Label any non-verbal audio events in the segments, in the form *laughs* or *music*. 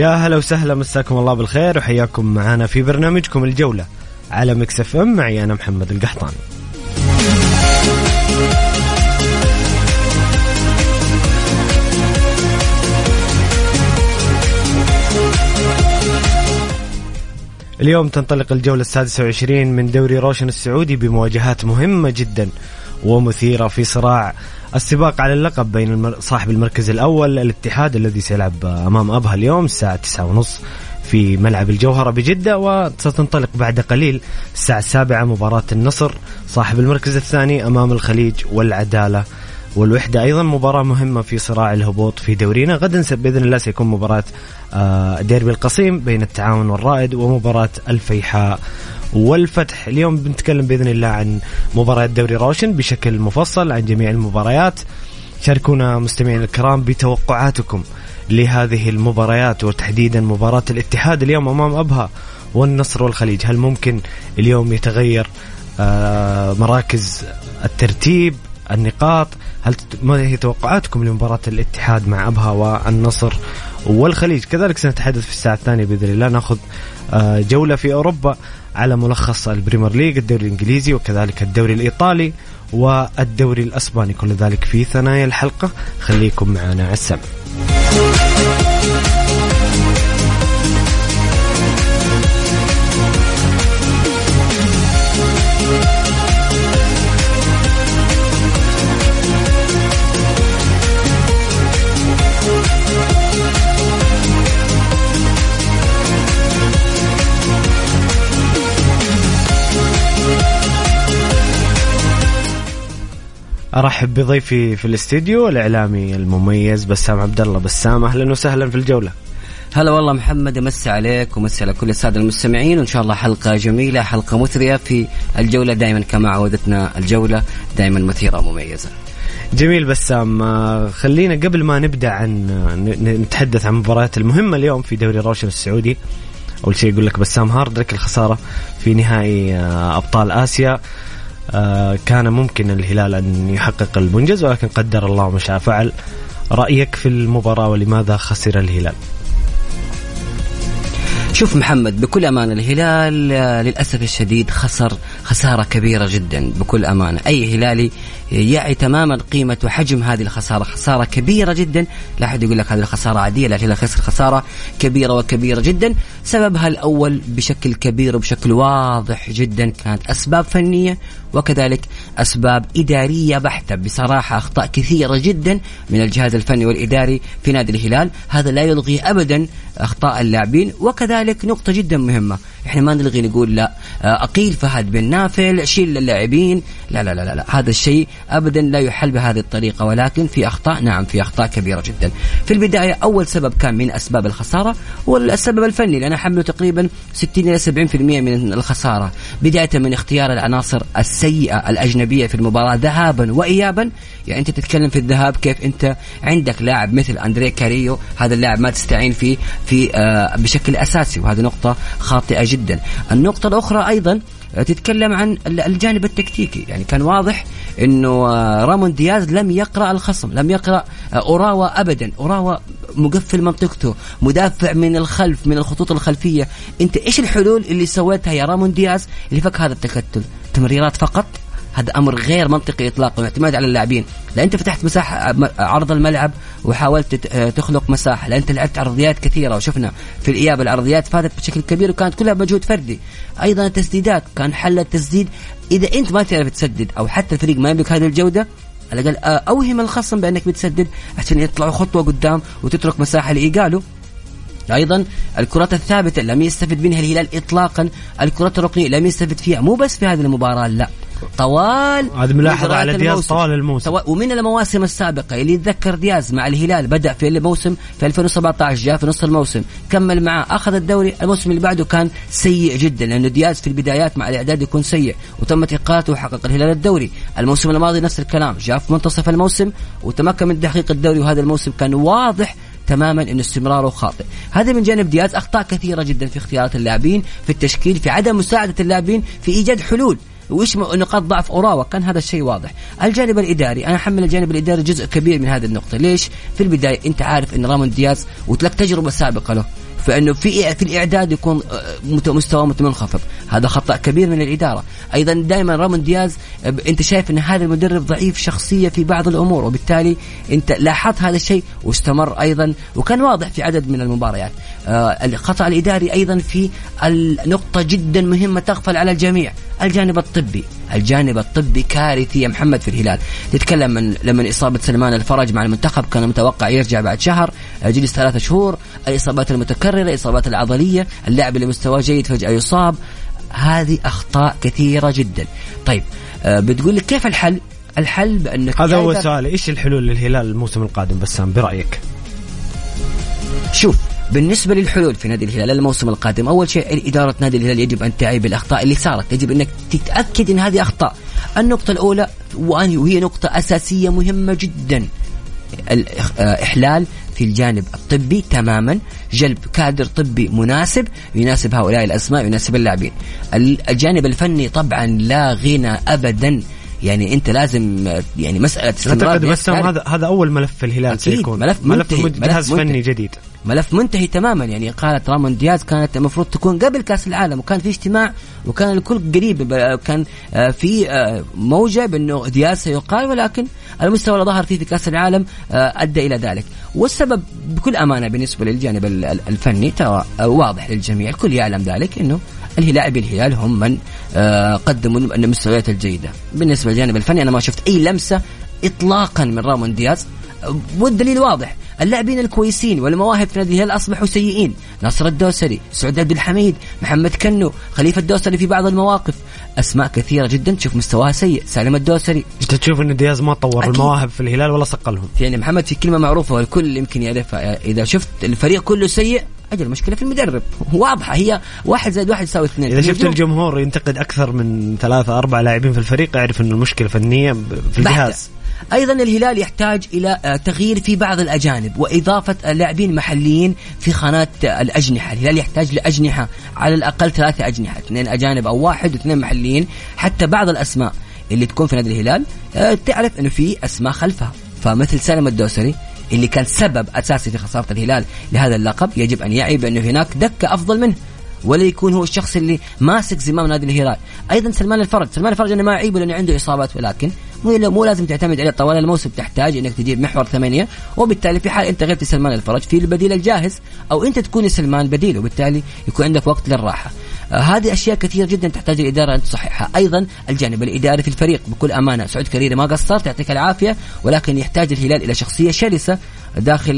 يا هلا وسهلا مساكم الله بالخير وحياكم معنا في برنامجكم الجولة على Mix FM. معي أنا محمد القحطاني. اليوم تنطلق الجولة السادسة والعشرين من دوري روشن السعودي بمواجهات مهمة جدا ومثيرة في صراع السباق على اللقب بين. صاحب المركز الأول الاتحاد الذي سيلعب أمام أبها اليوم الساعة تسعة ونص في ملعب الجوهرة بجدة وستنطلق بعد قليل الساعة السابعة مباراة النصر صاحب المركز الثاني أمام الخليج والعدالة والوحدة أيضا مباراة مهمة في صراع الهبوط في دورينا غدا بإذن الله سيكون مباراة آه، ديربي القصيم بين التعاون والرائد ومباراة الفيحاء والفتح. اليوم بنتكلم بإذن الله عن مباريات دوري روشن بشكل مفصل عن جميع المباريات. شاركونا مستمعينا الكرام بتوقعاتكم لهذه المباريات وتحديدا مباراة الاتحاد اليوم أمام أبها والنصر والخليج. هل ممكن اليوم يتغير آه، مراكز الترتيب النقاط؟ هل ما هي توقعاتكم لمباراة الاتحاد مع أبها والنصر والخليج؟ كذلك سنتحدث في الساعة الثانية بإذن الله. ناخذ آه، جولة في أوروبا. على ملخص ال Premier League الدوري الإنجليزي وكذلك الدوري الإيطالي والدوري الأسباني. كل ذلك في ثنايا الحلقة. خليكم معنا على السمع. ارحب بضيفي في الاستديو الاعلامي المميز بسام عبد الله بسام أهلا وسهلا في الجولة. هلا والله محمد امسي عليك ومسي على كل السادة المستمعين وإن شاء الله حلقة جميلة حلقة مثرية في الجولة دائما كما عودتنا الجولة دائما مثيرة ومميزة. جميل بسام. آه، خلينا قبل ما نبدأ عن نتحدث عن المباريات المهمة اليوم في دوري روشن السعودي. أول شيء يقول لك بسام hard luck الخسارة في نهائي آه، أبطال آسيا. آه، كان ممكن الهلال أن يحقق المنجز ولكن قدر الله ما شاء. فعل. رأيك في المباراة ولماذا خسر الهلال؟ شوف محمد بكل أمانة الهلال آه، للأسف الشديد خسر خسارة كبيرة جدا بكل أمانة. أي هلالي يعي تماما قيمة وحجم هذه الخسارة. خسارة كبيرة جدا. لا أحد يقول لك هذه الخسارة عادية لا الهلال خسر خسارة كبيرة وكبيرة جدا. سببها الأول بشكل كبير وبشكل واضح جدا كانت أسباب فنية وكذلك أسباب إدارية بحتة. بصراحة أخطاء كثيرة جدا من الجهاز الفني والإداري في نادي الهلال. هذا لا يلغي أبدا أخطاء اللاعبين وكذلك نقطة جدا مهمة. إحنا ما نلغي نقول لا. أقيل فهد بن نافل شيل اللاعبين. لا لا لا لا. هذا الشيء أبدا لا يحل بهذه الطريقة ولكن في أخطاء نعم في أخطاء كبيرة جدا. في البداية أول سبب كان من أسباب الخسارة والسبب الفني لأن حمله تقريبا 60 إلى 70% من الخسارة. بداية من اختيار العناصر السيئة الأجنبية في المباراة ذهابا وإيابا. يعني أنت تتكلم في الذهاب كيف أنت عندك لاعب مثل أندري كاريو هذا اللاعب ما تستعين فيه في آه بشكل أساسي. وهذه نقطة خاطئة جدا. النقطة الأخرى أيضا تتكلم عن الجانب التكتيكي. يعني كان واضح إنه آه، رامون دياز لم يقرأ الخصم لم يقرأ آه، أوراوا ابدا. أوراوا مقفل منطقته مدافع من الخلف من الخطوط الخلفية. أنت إيش الحلول اللي سويتها يا رامون دياز اللي فك هذا التكتل؟ تمريرات فقط؟ هذا أمر غير منطقي اطلاقا واعتماد على اللاعبين. لا أنت فتحت مساحة عرض الملعب وحاولت تخلق مساحة لا أنت لعبت عرضيات كثيرة وشفنا في الإياب العرضيات فادت بشكل كبير وكانت كلها بمجهود فردي. أيضا التسديدات كان حل التسديد. إذا أنت ما تعرف تسدد أو حتى الفريق ما يملك هذه الجودة على الأقل آه، أوهم الخصم بأنك بتسدد عشان يطلعوا خطوة قدام وتترك مساحة لايقاله أيضا الكرات الثابتة لم يستفد منها الهلال اطلاقا الكرات الركنية لم يستفد فيها مو بس في هذه المباراة لا. طوال هذه ملاحظة على دياز طوال الموسم. طوال ومن المواسم السابقة اللي يتذكر دياز مع الهلال بدأ في الموسم في 2017 جاء في نص الموسم كمل معاه أخذ الدوري الموسم اللي بعده كان سيء جدا لأنه دياز في البدايات مع الإعداد يكون سيء وتمت اقالته وحقق الهلال الدوري. الموسم الماضي نفس الكلام جاء في منتصف الموسم وتمكن من تحقيق الدوري وهذا الموسم كان واضح تماما انه استمراره خاطئ. هذا من جانب دياز أخطاء كثيرة جدا في اختيارات اللاعبين في التشكيل في عدم مساعدة اللاعبين في إيجاد حلول. وايش نقاط ضعف أوراوا. كان هذا الشيء واضح. الجانب الإداري أنا أحمل الجانب الإداري جزء كبير من هذه النقطة. ليش؟ في البداية أنت عارف إن رامون دياز وتلك تجربة سابقة له. فإنه في في الإعداد يكون آه، مستوى منخفض هذا خطأ كبير من الإدارة. أيضا دائما رامون دياز أنت شايف إن هذا المدرب ضعيف شخصية في بعض الأمور وبالتالي أنت لاحظت هذا الشيء واستمر أيضا وكان واضح في عدد من المباريات. آه الخطأ الإداري أيضا في النقطة جدا مهمة تغفل على الجميع. الجانب الطبي الجانب الطبي كارثي يا محمد في الهلال. تتكلم من لما إصابة سلمان الفرج مع المنتخب كان متوقع يرجع بعد شهر جلس ثلاثة شهور. الإصابات المتكررة الإصابات العضلية اللاعب اللي مستواه جيد فجأة يصاب. هذه أخطاء كثيرة جدا. طيب آه، بتقول لك كيف الحل؟ الحل بأنك هذا هو سؤالي. إيش الحلول للهلال الموسم القادم بسام؟ برأيك؟ شوف بالنسبة للحلول في نادي الهلال الموسم القادم أول شيء إدارة نادي الهلال يجب أن تعي بالاخطاء اللي صارت. يجب أنك تتأكد إن هذه أخطاء. النقطة الأولى وهي نقطة أساسية مهمة جدا. الاحلال في الجانب الطبي تماما جلب كادر طبي مناسب يناسب هؤلاء الأسماء يناسب اللاعبين. الجانب الفني طبعا لا غنى ابدا يعني انت لازم يعني مسألة استمرار بس هذا هذا أول ملف في الهلال سيكون. ملف منتهي. ملف جهاز فني جديد. ملف منتهي تماما. يعني قالت رامون دياز كانت المفروض تكون قبل كأس العالم وكان في اجتماع وكان الكل قريب كان آه، في آه، موجة بأنه دياز سيقال ولكن المستوى اللي ظهر فيه في كأس العالم آه، أدى إلى ذلك. والسبب بكل أمانة بالنسبة للجانب الفني ترى واضح للجميع. الكل يعلم ذلك إنه الهلال الهلال هم من قدموا المستويات الجيدة. بالنسبة للجانب الفني أنا ما شفت أي لمسة اطلاقا من رامون دياز. والدليل واضح اللاعبين الكويسين والمواهب في نادي الهلال أصبحوا سيئين. ناصر الدوسري سعود عبد الحميد محمد كنو خليفة الدوسري في بعض المواقف. أسماء كثيرة جدا تشوف مستواها سيء. سالم الدوسري. أنت تشوف إن دياز ما طور أكيد. المواهب في الهلال ولا صقلهم. يعني محمد في كلمة معروفة والكل يمكن يعرفها. إذا شفت الفريق كله سيء أجل المشكلة في المدرب. واضحة هي واحد زائد واحد يساوي اثنين. إذا شفت الجمهور ينتقد أكثر من ثلاثة أربعة لاعبين في الفريق اعرف إنه المشكلة فنية في الجهاز. أيضا الهلال يحتاج إلى آه، تغيير في بعض الأجانب وإضافة لاعبين محليين في خانات الأجنحة، الهلال يحتاج لأجنحة على الأقل ثلاثة أجنحة، اثنين أجانب أو واحد واثنين محليين، حتى بعض الأسماء اللي تكون في نادي الهلال آه، تعرف إنه في أسماء خلفها، فمثل سالم الدوسري اللي كان سبب أساسي في خسارة الهلال لهذا اللقب يجب أن يعي بأنه هناك دكة أفضل منه ولا يكون هو الشخص اللي ماسك زمام نادي الهلال أيضا سلمان الفرج سلمان الفرج أنا ما أعيبه لأنه عنده إصابات ولكن مو لازم تعتمد عليه طوال الموسم تحتاج إنك تجيب محور ثمانية وبالتالي في حال أنت غبت سلمان الفرج في البديل الجاهز أو أنت تكون سلمان بديل وبالتالي يكون عندك وقت للراحة. آه هذه أشياء كثيرة جدا تحتاج الإدارة أن تصححها، أيضا الجانب الإداري في الفريق بكل أمانة. سعود كريري ما قصر يعطيك العافية. ولكن يحتاج الهلال إلى شخصية شرسة داخل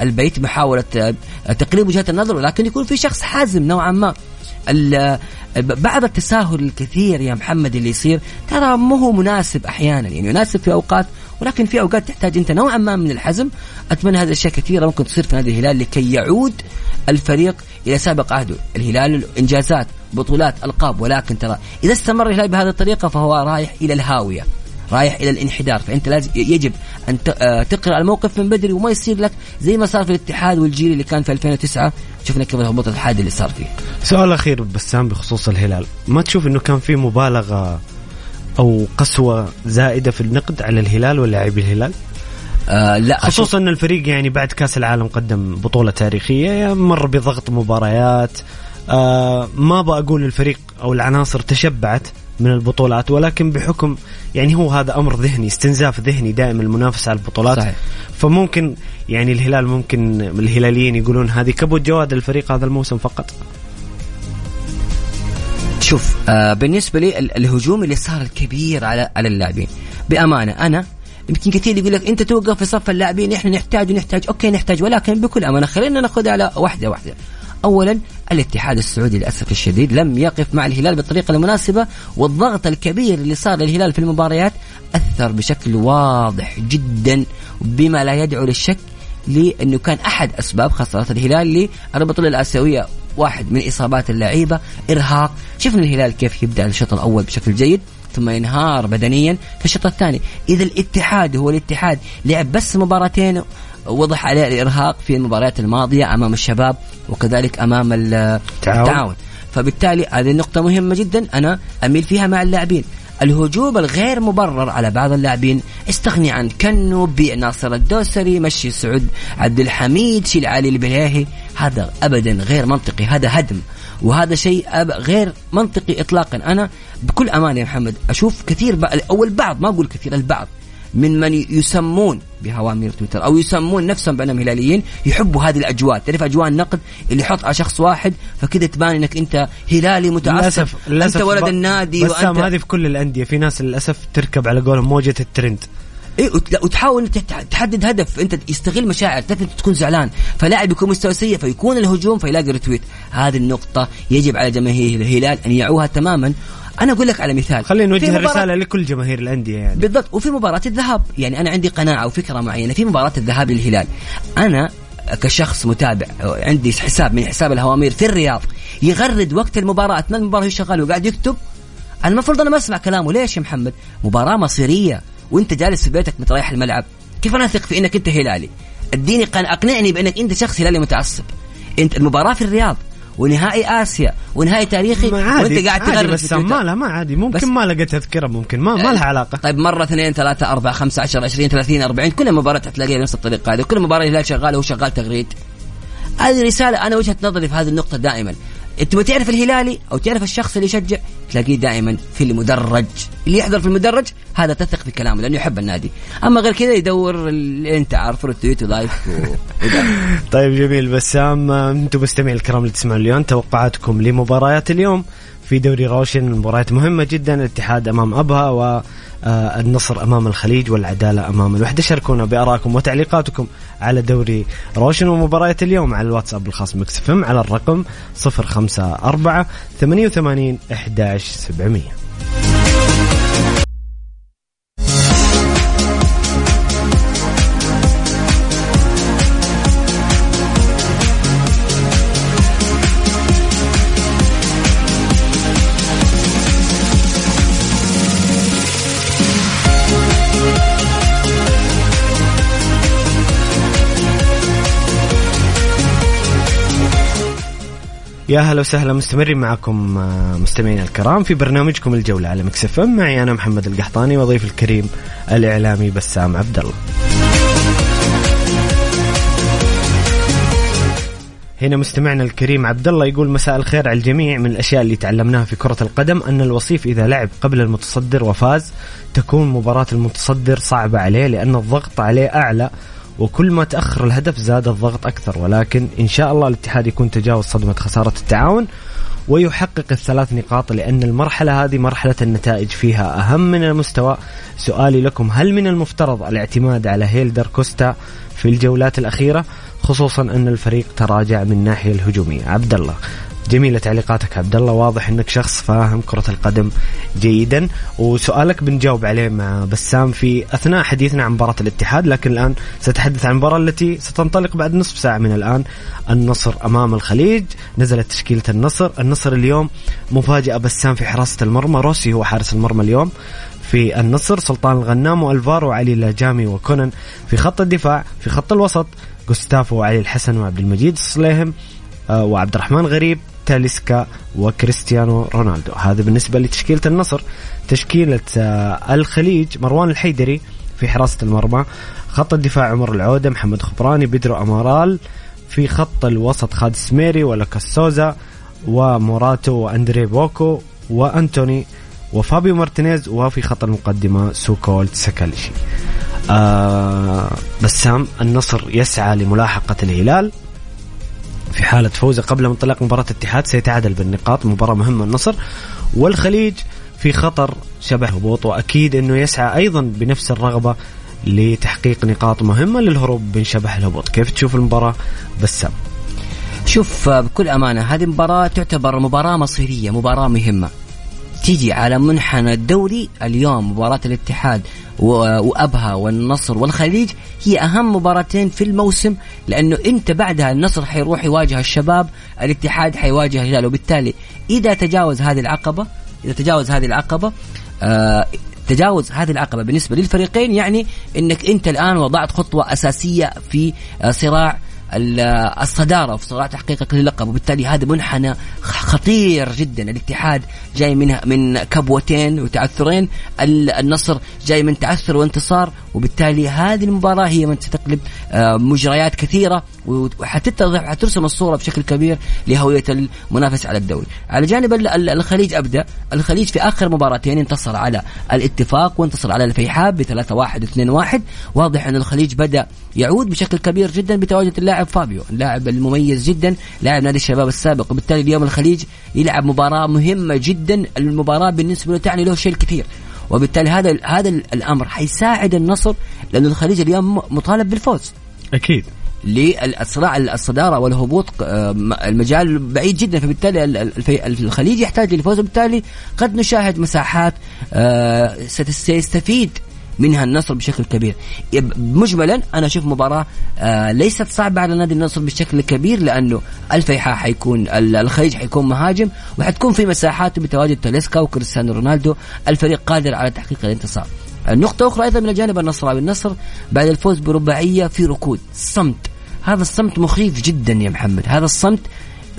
البيت محاولة آه، تقريب وجهات النظر. ولكن يكون في شخص حازم نوعا ما. بعض التساهل الكثير يا محمد اللي يصير ترى مو هو مناسب أحيانا. يعني يناسب في أوقات ولكن في أوقات تحتاج أنت نوعا ما من الحزم. أتمنى هذه الأشياء كثيرة ممكن تصير في نادي الهلال لكي يعود الفريق إلى سابق عهده. الهلال إنجازات بطولات ألقاب. ولكن ترى إذا استمر الهلال بهذه الطريقة فهو رايح إلى الهاوية رايح إلى الانحدار. فأنت لازم يجب أن آه، تقرأ الموقف من بدري وما يصير لك زي ما صار في الاتحاد والجيل اللي كان في 2009 شفنا كيف الهبوط الحاد اللي صار فيه. سؤال أخير بسام بخصوص الهلال، ما تشوف إنه كان في مبالغة أو قسوة زائدة في النقد على الهلال ولاعبي الهلال؟ آه لا خصوصا إن الفريق يعني بعد كأس العالم قدم بطولة تاريخية مر بضغط مباريات آه ما بقول الفريق أو العناصر تشبعت من البطولات ولكن بحكم يعني هو هذا أمر ذهني استنزاف ذهني دائم المنافسة على البطولات صحيح. فممكن يعني الهلال ممكن الهلاليين يقولون هذه كبوة جواد الفريق هذا الموسم فقط شوف آه بالنسبة لي ال- الهجوم اللي صار الكبير على على اللاعبين. بأمانة أنا يمكن كثير يقول لك أنت توقف في صف اللاعبين إحنا نحتاج ونحتاج. أوكي نحتاج ولكن بكل أمانة خلينا ناخذ على واحدة واحدة. اولا الاتحاد السعودي للأسف الشديد لم يقف مع الهلال بالطريقة المناسبة والضغط الكبير اللي صار للهلال في المباريات أثر بشكل واضح جدا بما لا يدعو للشك لأنه كان أحد أسباب خسارة الهلال للبطوله الآسيوية واحد من إصابات اللعيبة إرهاق. شفنا الهلال كيف يبدأ الشوط الأول بشكل جيد ثم ينهار بدنيا في الشوط الثاني. إذا الاتحاد هو الاتحاد لعب بس مباراتين وضح عليه الإرهاق في المباريات الماضية أمام الشباب وكذلك أمام ال- التعاون. التعاون. فبالتالي هذه النقطه مهمة جدا أنا أميل فيها مع اللاعبين. الهجوم الغير مبرر على بعض اللاعبين. استغني عن كنو بيع ناصر الدوسري مشي سعود عبد الحميد شيل علي البلاهي هذا ابدا غير منطقي هذا هدم. وهذا شيء غير منطقي اطلاقا. أنا بكل أمانة يا محمد أشوف كثير. أو البعض ما أقول كثير البعض. من من يسمون بهوامير تويتر أو يسمون نفسهم بأنهم هلاليين يحبوا هذه الأجواء. تعرف أجواء النقد اللي يحط على شخص واحد فكذا تبان إنك أنت هلالي متعصب؟ أنت ولد النادي بس وانت هذه في كل الأندية. في ناس للأسف تركب على قولهم موجة الترند. لا، وتحاول تحدد هدف. أنت يستغل مشاعر. تعرف انت تكون زعلان. فلاعب يكون مستوى سيء فيكون الهجوم فيلاقي ريتويت هذه النقطة يجب على جماهير الهلال أن يعوها تماما. أنا أقول لك على مثال. خلينا نوجه الرساله لكل جماهير الأندية يعني. بالضبط. وفي مباراة الذهاب يعني أنا عندي قناعة وفكرة معينة. في مباراة الذهاب للهلال. أنا كشخص متابع عندي حساب من حساب الهوامير في الرياض يغرد وقت المباراة أثناء المباراة وهو شغال وقاعد يكتب. المفروض أنا ما أسمع كلامه. ليش يا محمد؟ مباراة مصيرية وأنت جالس في بيتك متريح الملعب. كيف أنا أثق في أنك أنت هلالي؟ اديني قن... أقنعني بأنك أنت شخص هلالي متعصب. أنت المباراة في الرياض. ونهائي آسيا ونهائي تاريخي ما عادي وأنت قاعد تغرد بس. ما ما عادي ممكن ما لقى تذكرة ممكن ما ما لها علاقة. طيب مرة اثنين ثلاثة أربعة خمسة عشر عشرين ثلاثين أربعين كل مباراة تلاقيها بنفس الطريقة هذه كل مباراة الهلال شغال وهو شغال تغريد. هذه رسالة أنا وجهة نظري في هذه النقطة دائما. أنت تعرف الهلالي أو تعرف الشخص اللي يشجع تلاقيه دائما في المدرج. اللي يحضر في المدرج هذا تثق في كلامه لأنه يحب النادي. أما غير كذا يدور اللي أنت عارفه ال tweet و live و... *laughs* طيب جميل بسام أنتم مستمعين الكرام اللي تسمعون اليوم توقعاتكم لمباريات اليوم. في دوري روشن المباريات مهمة جدا الاتحاد أمام أبها والنصر أمام الخليج والعدالة أمام الوحدة. شاركونا بآرائكم وتعليقاتكم على دوري روشن ومباريات اليوم على الواتساب الخاص مكسفم على الرقم 054 88 11 700 يا هلا وسهلا مستمرين معكم آه، مستمعينا الكرام في برنامجكم الجولة على مكسف ام. معي أنا محمد القحطاني وضيف الكريم الإعلامي بسام عبد الله هنا مستمعنا الكريم عبد الله يقول مساء الخير على الجميع. من الأشياء اللي تعلمناها في كرة القدم أن الوصيف إذا لعب قبل المتصدر وفاز تكون مباراة المتصدر صعبة عليه لأن الضغط عليه أعلى وكل ما تأخر الهدف زاد الضغط أكثر. ولكن إن شاء الله الاتحاد يكون تجاوز صدمة خسارة التعاون ويحقق الثلاث نقاط لأن المرحلة هذه مرحلة النتائج فيها أهم من المستوى. سؤالي لكم هل من المفترض الاعتماد على هيلدر كوستا في الجولات الأخيرة؟ خصوصا أن الفريق تراجع من الناحية الهجومية. عبد الله جميلة تعليقاتك عبد الله واضح إنك شخص فاهم كرة القدم جيدا. وسؤالك بنجاوب عليه مع بسام في أثناء حديثنا عن مباراة الاتحاد لكن الآن سأتحدث عن المباراة التي ستنطلق بعد نصف ساعة من الآن. النصر أمام الخليج نزلت تشكيلة النصر. النصر اليوم مفاجأة بسام في حراسة المرمى. روسي هو حارس المرمى اليوم في النصر سلطان الغنام وألفارو وعلي لاجامي وكونن في خط الدفاع. في خط الوسط جوستافو وعلي الحسن وعبد المجيد الصليهم آه، وعبد الرحمن غريب. تاليسكا وكريستيانو رونالدو. هذا بالنسبة لتشكيلة النصر. تشكيلة آه، الخليج مروان الحيدري في حراسة المرمى. خط الدفاع عمر العودة محمد خبراني بدرو أمارال. في خط الوسط خالد سميري ولوكاس سوزا وموراتو وأندري بوكو وأنتوني وفابيو مارتينيز. وفي خط المقدمة سوكول سكالشي آه بسام النصر يسعى لملاحقة الهلال. في حالة فوزه قبل انطلاق مباراة الاتحاد سيتعادل بالنقاط مباراة مهمة النصر. والخليج في خطر شبه هبوط وأكيد إنه يسعى أيضا بنفس الرغبة لتحقيق نقاط مهمة للهروب من شبح الهبوط. كيف تشوف المباراة بسام شوف بكل أمانة هذه مباراة تعتبر مباراة مصيرية مباراة مهمة. تيجي على منحنى الدوري اليوم مباراة الاتحاد وأبها والنصر والخليج. هي أهم مباراتين في الموسم لأنه إنت بعدها النصر حيروح يواجه الشباب الاتحاد حيواجه الهلال. وبالتالي إذا تجاوز هذه العقبة إذا تجاوز هذه العقبة آه تجاوز هذه العقبة بالنسبة للفريقين يعني إنك إنت الآن وضعت خطوة أساسية في آه، صراع الصدارة في صراع تحقيقك للقب وبالتالي هذا منحنى خطير جدا. الاتحاد جاي من من كبوتين وتعثرين. النصر جاي من تعثر وانتصار. وبالتالي هذه المباراة هي من ستقلب آه، مجريات كثيرة وحتتضح وحترسم الصورة بشكل كبير لهوية المنافس على الدوري. على جانب الخليج أبدأ. الخليج في آخر مباراتين انتصر على الاتفاق وانتصر على الفيحاء ب 3 1 و2 1 واضح أن الخليج بدأ يعود بشكل كبير جدا بتواجد اللاعب فابيو اللاعب المميز جدا لاعب نادي الشباب السابق. وبالتالي اليوم الخليج يلعب مباراة مهمة جدا. المباراة بالنسبة له تعني له شيء كثير. وبالتالي هذا هذا الأمر حيساعد النصر لأنه الخليج اليوم مطالب بالفوز. أكيد. للصراع الصدارة والهبوط آه، المجال بعيد جدا فبالتالي الخليج يحتاج للفوز وبالتالي قد نشاهد مساحات آه، سيستفيد منها النصر بشكل كبير. مجملا أنا أشوف مباراة آه ليست صعبة على نادي النصر بشكل كبير لأنه الفيحاء حيكون الخليج حيكون مهاجم وحتكون في مساحات بتواجد تاليسكا وكريستيانو رونالدو الفريق قادر على تحقيق الانتصار. النقطة أخرى أيضا من الجانب النصراوي. النصر بعد الفوز برباعية في ركود صمت. هذا الصمت مخيف جدا يا محمد. هذا الصمت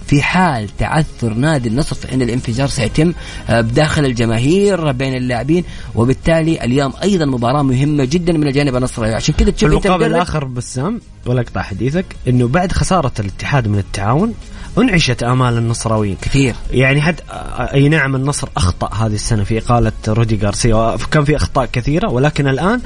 في حال تعثر نادي النصر فإن الانفجار سيتم آه، بداخل الجماهير بين اللاعبين وبالتالي اليوم أيضا مباراة مهمة جدا من الجانب النصراوي عشان كذا تشوف المقابل الآخر بسام ولا أقطع حديثك أنه بعد خسارة الاتحاد من التعاون أنعشت آمال النصراويين. كثير. يعني حد أي نعم النصر أخطأ هذه السنة في إقالة رودي غارسيا كان في أخطاء كثيرة ولكن الآن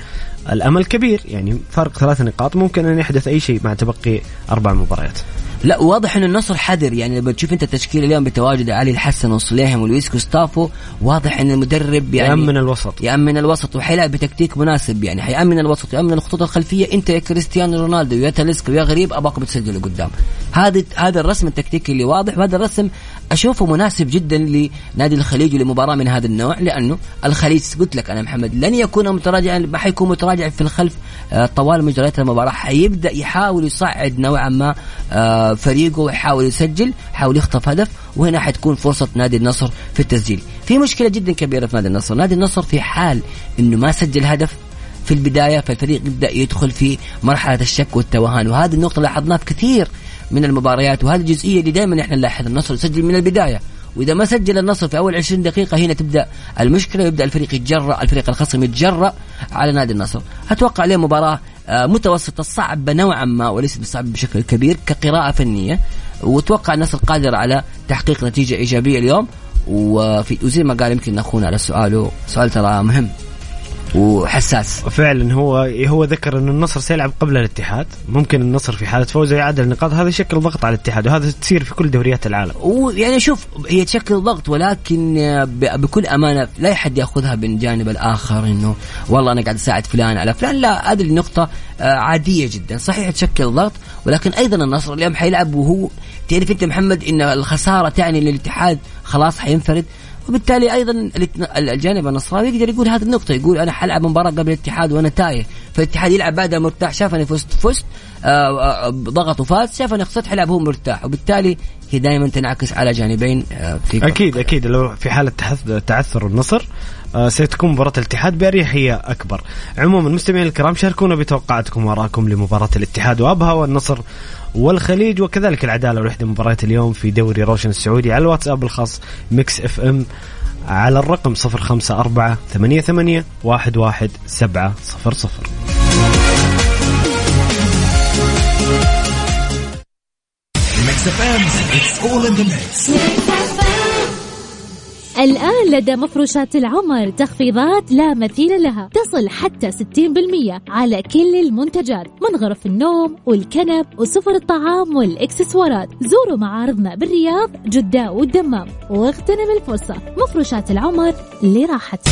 الأمل كبير. يعني فرق ثلاث نقاط ممكن أن يحدث أي شيء مع تبقي أربع مباريات. لا واضح ان النصر حذر. يعني لما تشوف أنت التشكيله اليوم بتواجد علي الحسن وصليهم ولويس كوستافو واضح إن المدرب يعني يأمن الوسط. يأمن الوسط وحيلعب بتكتيك مناسب. يعني حيأمن الوسط يأمن الخطوط الخلفية. أنت يا كريستيانو رونالدو يا تاليسكا يا غريب اباكم تسجلوا قدام. هذا هذا الرسم التكتيكي اللي واضح وهذا الرسم أشوفه مناسب جدا لنادي الخليج ولمباراه من هذا النوع لأنه الخليج قلت لك أنا محمد لن يكون متراجعا ما حيكون متراجع في الخلف آه، طوال مجريات المباراة. حيبدأ يحاول يصعد نوعا ما آه، فريقه ويحاول يسجل يحاول يخطف هدف وهنا حتكون فرصة نادي النصر في التسجيل. في مشكلة جدا كبيرة في نادي النصر نادي النصر في حال إنه ما سجل هدف في البداية فالفريق يبدأ يدخل في مرحلة الشك والتوهان وهذه النقطة لاحظناها في كثير من المباريات. وهذه الجزئيه اللي دائما إحنا نلاحظ النصر يسجل من البداية. وإذا ما سجل النصر في أول 20 دقيقة هنا تبدأ المشكلة ويبدأ الفريق يتجرأ الفريق الخصم يتجرأ على نادي النصر. أتوقع عليه مباراة آه، متوسطة صعبة نوعا ما وليست صعبه بشكل كبير كقراءة فنية. وأتوقع النصر قادر على تحقيق نتيجة إيجابية اليوم. وفي وزي ما قال يمكن أخونا على سؤاله سؤال ترى مهم. وحساس. فعلا هو هو ذكر إن النصر سيلعب قبل الاتحاد. ممكن النصر في حالة فوزه يعدل النقاط. هذا يشكل ضغط على الاتحاد وهذا تصير في كل دوريات العالم. ويعني شوف هي تشكل ضغط ولكن بكل أمانة لا أحد يأخذها من جانب الآخر إنه والله أنا قاعد أساعد فلان على فلان. لا هذه النقطة آه، عادية جدا. صحيح تشكل ضغط ولكن أيضا النصر اليوم حيلعب وهو تعرف أنت محمد إن الخسارة تعني إن الاتحاد خلاص حينفرد. وبالتالي أيضا الجانب النصراوي يقدر يقول هذه النقطة يقول أنا حلعب مباراة قبل الاتحاد وأنا تايه فالاتحاد يلعب بعدها مرتاح شافني فزت فزت آه، آه، ضغط وفاز شافني خسرت حلعب هو مرتاح وبالتالي هي دائما تنعكس على جانبين آه، في أكيد أكيد لو في حالة تعثر النصر ستكون مباراة الاتحاد بأريحية أكبر. عموما مستمعين الكرام شاركونا بتوقعاتكم وراءكم لمباراة الاتحاد وأبها والنصر والخليج وكذلك العدالة ولحد مباريات اليوم في دوري روشن السعودي على الواتساب الخاص Mix FM على الرقم 054 88 11700 Mix FM, it's all in the mix. الآن لدى مفروشات العمر تخفيضات لا مثيل لها تصل حتى 60% على كل المنتجات من غرف النوم والكنب وسفر الطعام والإكسسوارات. زوروا معارضنا بالرياض جدة والدمام واغتنم الفرصة. مفروشات العمر لراحتك.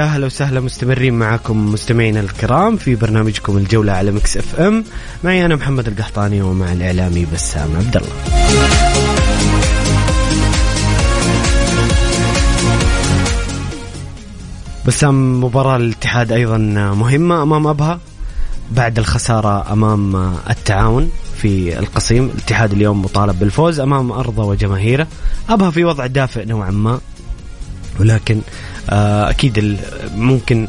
يا هلا وسهلا مستمرين معكم مستمعينا الكرام في برنامجكم الجولة على Mix FM. معي أنا محمد القحطاني ومع الإعلامي بسام عبد الله بسام مباراة الاتحاد أيضا مهمة أمام أبها. بعد الخسارة أمام التعاون في القصيم الاتحاد اليوم مطالب بالفوز أمام أرضه وجماهيره. أبها في وضع دافئ نوعا ما. ولكن آه، أكيد ممكن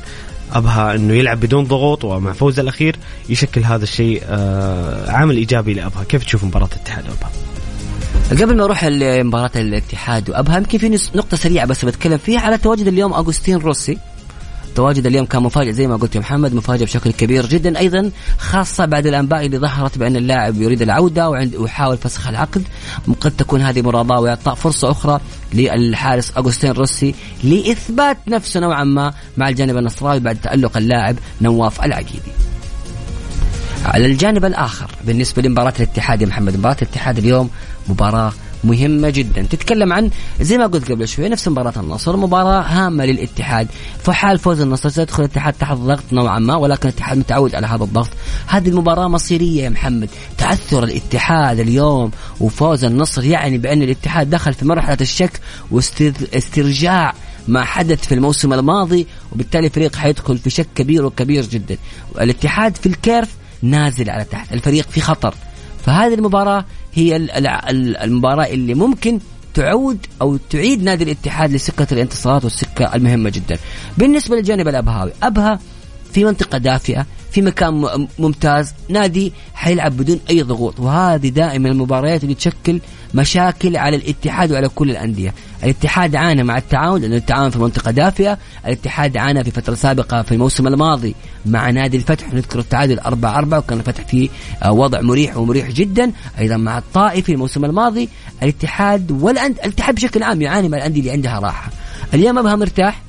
أبها إنه يلعب بدون ضغوط ومع فوز الأخير يشكل هذا الشيء آه، عامل إيجابي لأبها. كيف تشوف مباراة الاتحاد وابها قبل ما أروح لمباراه الاتحاد وأبها يمكن في نقطة سريعة بس بتكلم فيها على تواجد اليوم أغوستين روسي. تواجد اليوم كان مفاجئ زي ما قلت يا محمد مفاجئ بشكل كبير جدا أيضا خاصة بعد الأنباء اللي ظهرت بأن اللاعب يريد العودة ويحاول فسخ العقد قد تكون هذه مراضاة وإعطاء فرصة أخرى للحارس أغوستين روسي لإثبات نفسه نوعا ما مع الجانب النصراوي بعد تألق اللاعب نواف العقيدي. على الجانب الآخر بالنسبة لمباراة الاتحاد يا محمد مباراة الاتحاد اليوم مباراة مهمة جدا. تتكلم عن زي ما قلت قبل شوي نفس مباراة النصر. مباراة هامة للاتحاد. في حال فوز النصر سيدخل الاتحاد تحت ضغط نوعا ما ولكن الاتحاد متعود على هذا الضغط. هذه المباراة مصيرية يا محمد. تعثر الاتحاد اليوم وفوز النصر يعني بأن الاتحاد دخل في مرحلة الشك واسترجاع ما حدث في الموسم الماضي وبالتالي الفريق حيدخل في شك كبير وكبير جدا. الاتحاد في الكيرف نازل على تحت. الفريق في خطر. فهذه المباراة هي المباراة اللي ممكن تعود أو تعيد نادي الاتحاد لسكة الانتصارات والسكة المهمة جدا. بالنسبة للجانب الأبهاوي، أبها في منطقة دافئة، في مكان ممتاز، نادي حيلعب بدون أي ضغوط، وهذه دائما المباريات اللي تشكل مشاكل على الاتحاد وعلى كل الأندية، الاتحاد عانى مع التعاون لأن التعاون في منطقة دافئة الاتحاد عانى في فترة سابقة في الموسم الماضي مع نادي الفتح. نذكر التعادل 4 4 وكان الفتح في آه، وضع مريح ومريح جدا. أيضا مع الطائف في الموسم الماضي الاتحاد والأند الاتحاد بشكل عام يعاني مع الأندية اللي عندها راحة. اليوم أبها مرتاح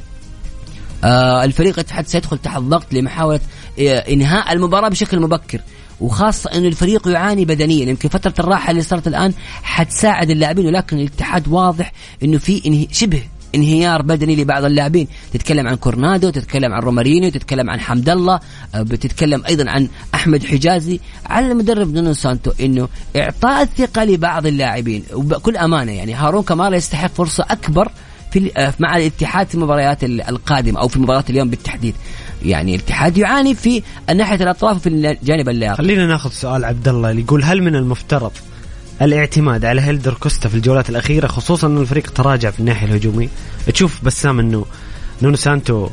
الفريق الاتحاد سيدخل تحت ضغط لمحاولة آه إنهاء المباراة بشكل مبكر. وخاصة أن الفريق يعاني بدنيا. يمكن فترة الراحة اللي صارت الآن حتساعد اللاعبين ولكن الاتحاد واضح أنه في إنه شبه انهيار بدني لبعض اللاعبين. تتكلم عن كورونادو تتكلم عن رومارينيو تتكلم عن حمد الله آه، بتتكلم أيضا عن أحمد حجازي. على المدرب نونو سانتو إنه إعطاء الثقة لبعض اللاعبين وبكل أمانة يعني هارون كمال يستحق فرصة أكبر في آه، مع الاتحاد في المباريات القادمة أو في مباراة اليوم بالتحديد. يعني الاتحاد يعاني في ناحية الأطراف في الجانب اللياقي خلينا ناخذ سؤال عبد الله اللي يقول هل من المفترض الاعتماد على هيلدر كوستا في الجولات الأخيرة خصوصا إن الفريق تراجع في الناحية الهجومية؟ تشوف بسام انه نونو سانتو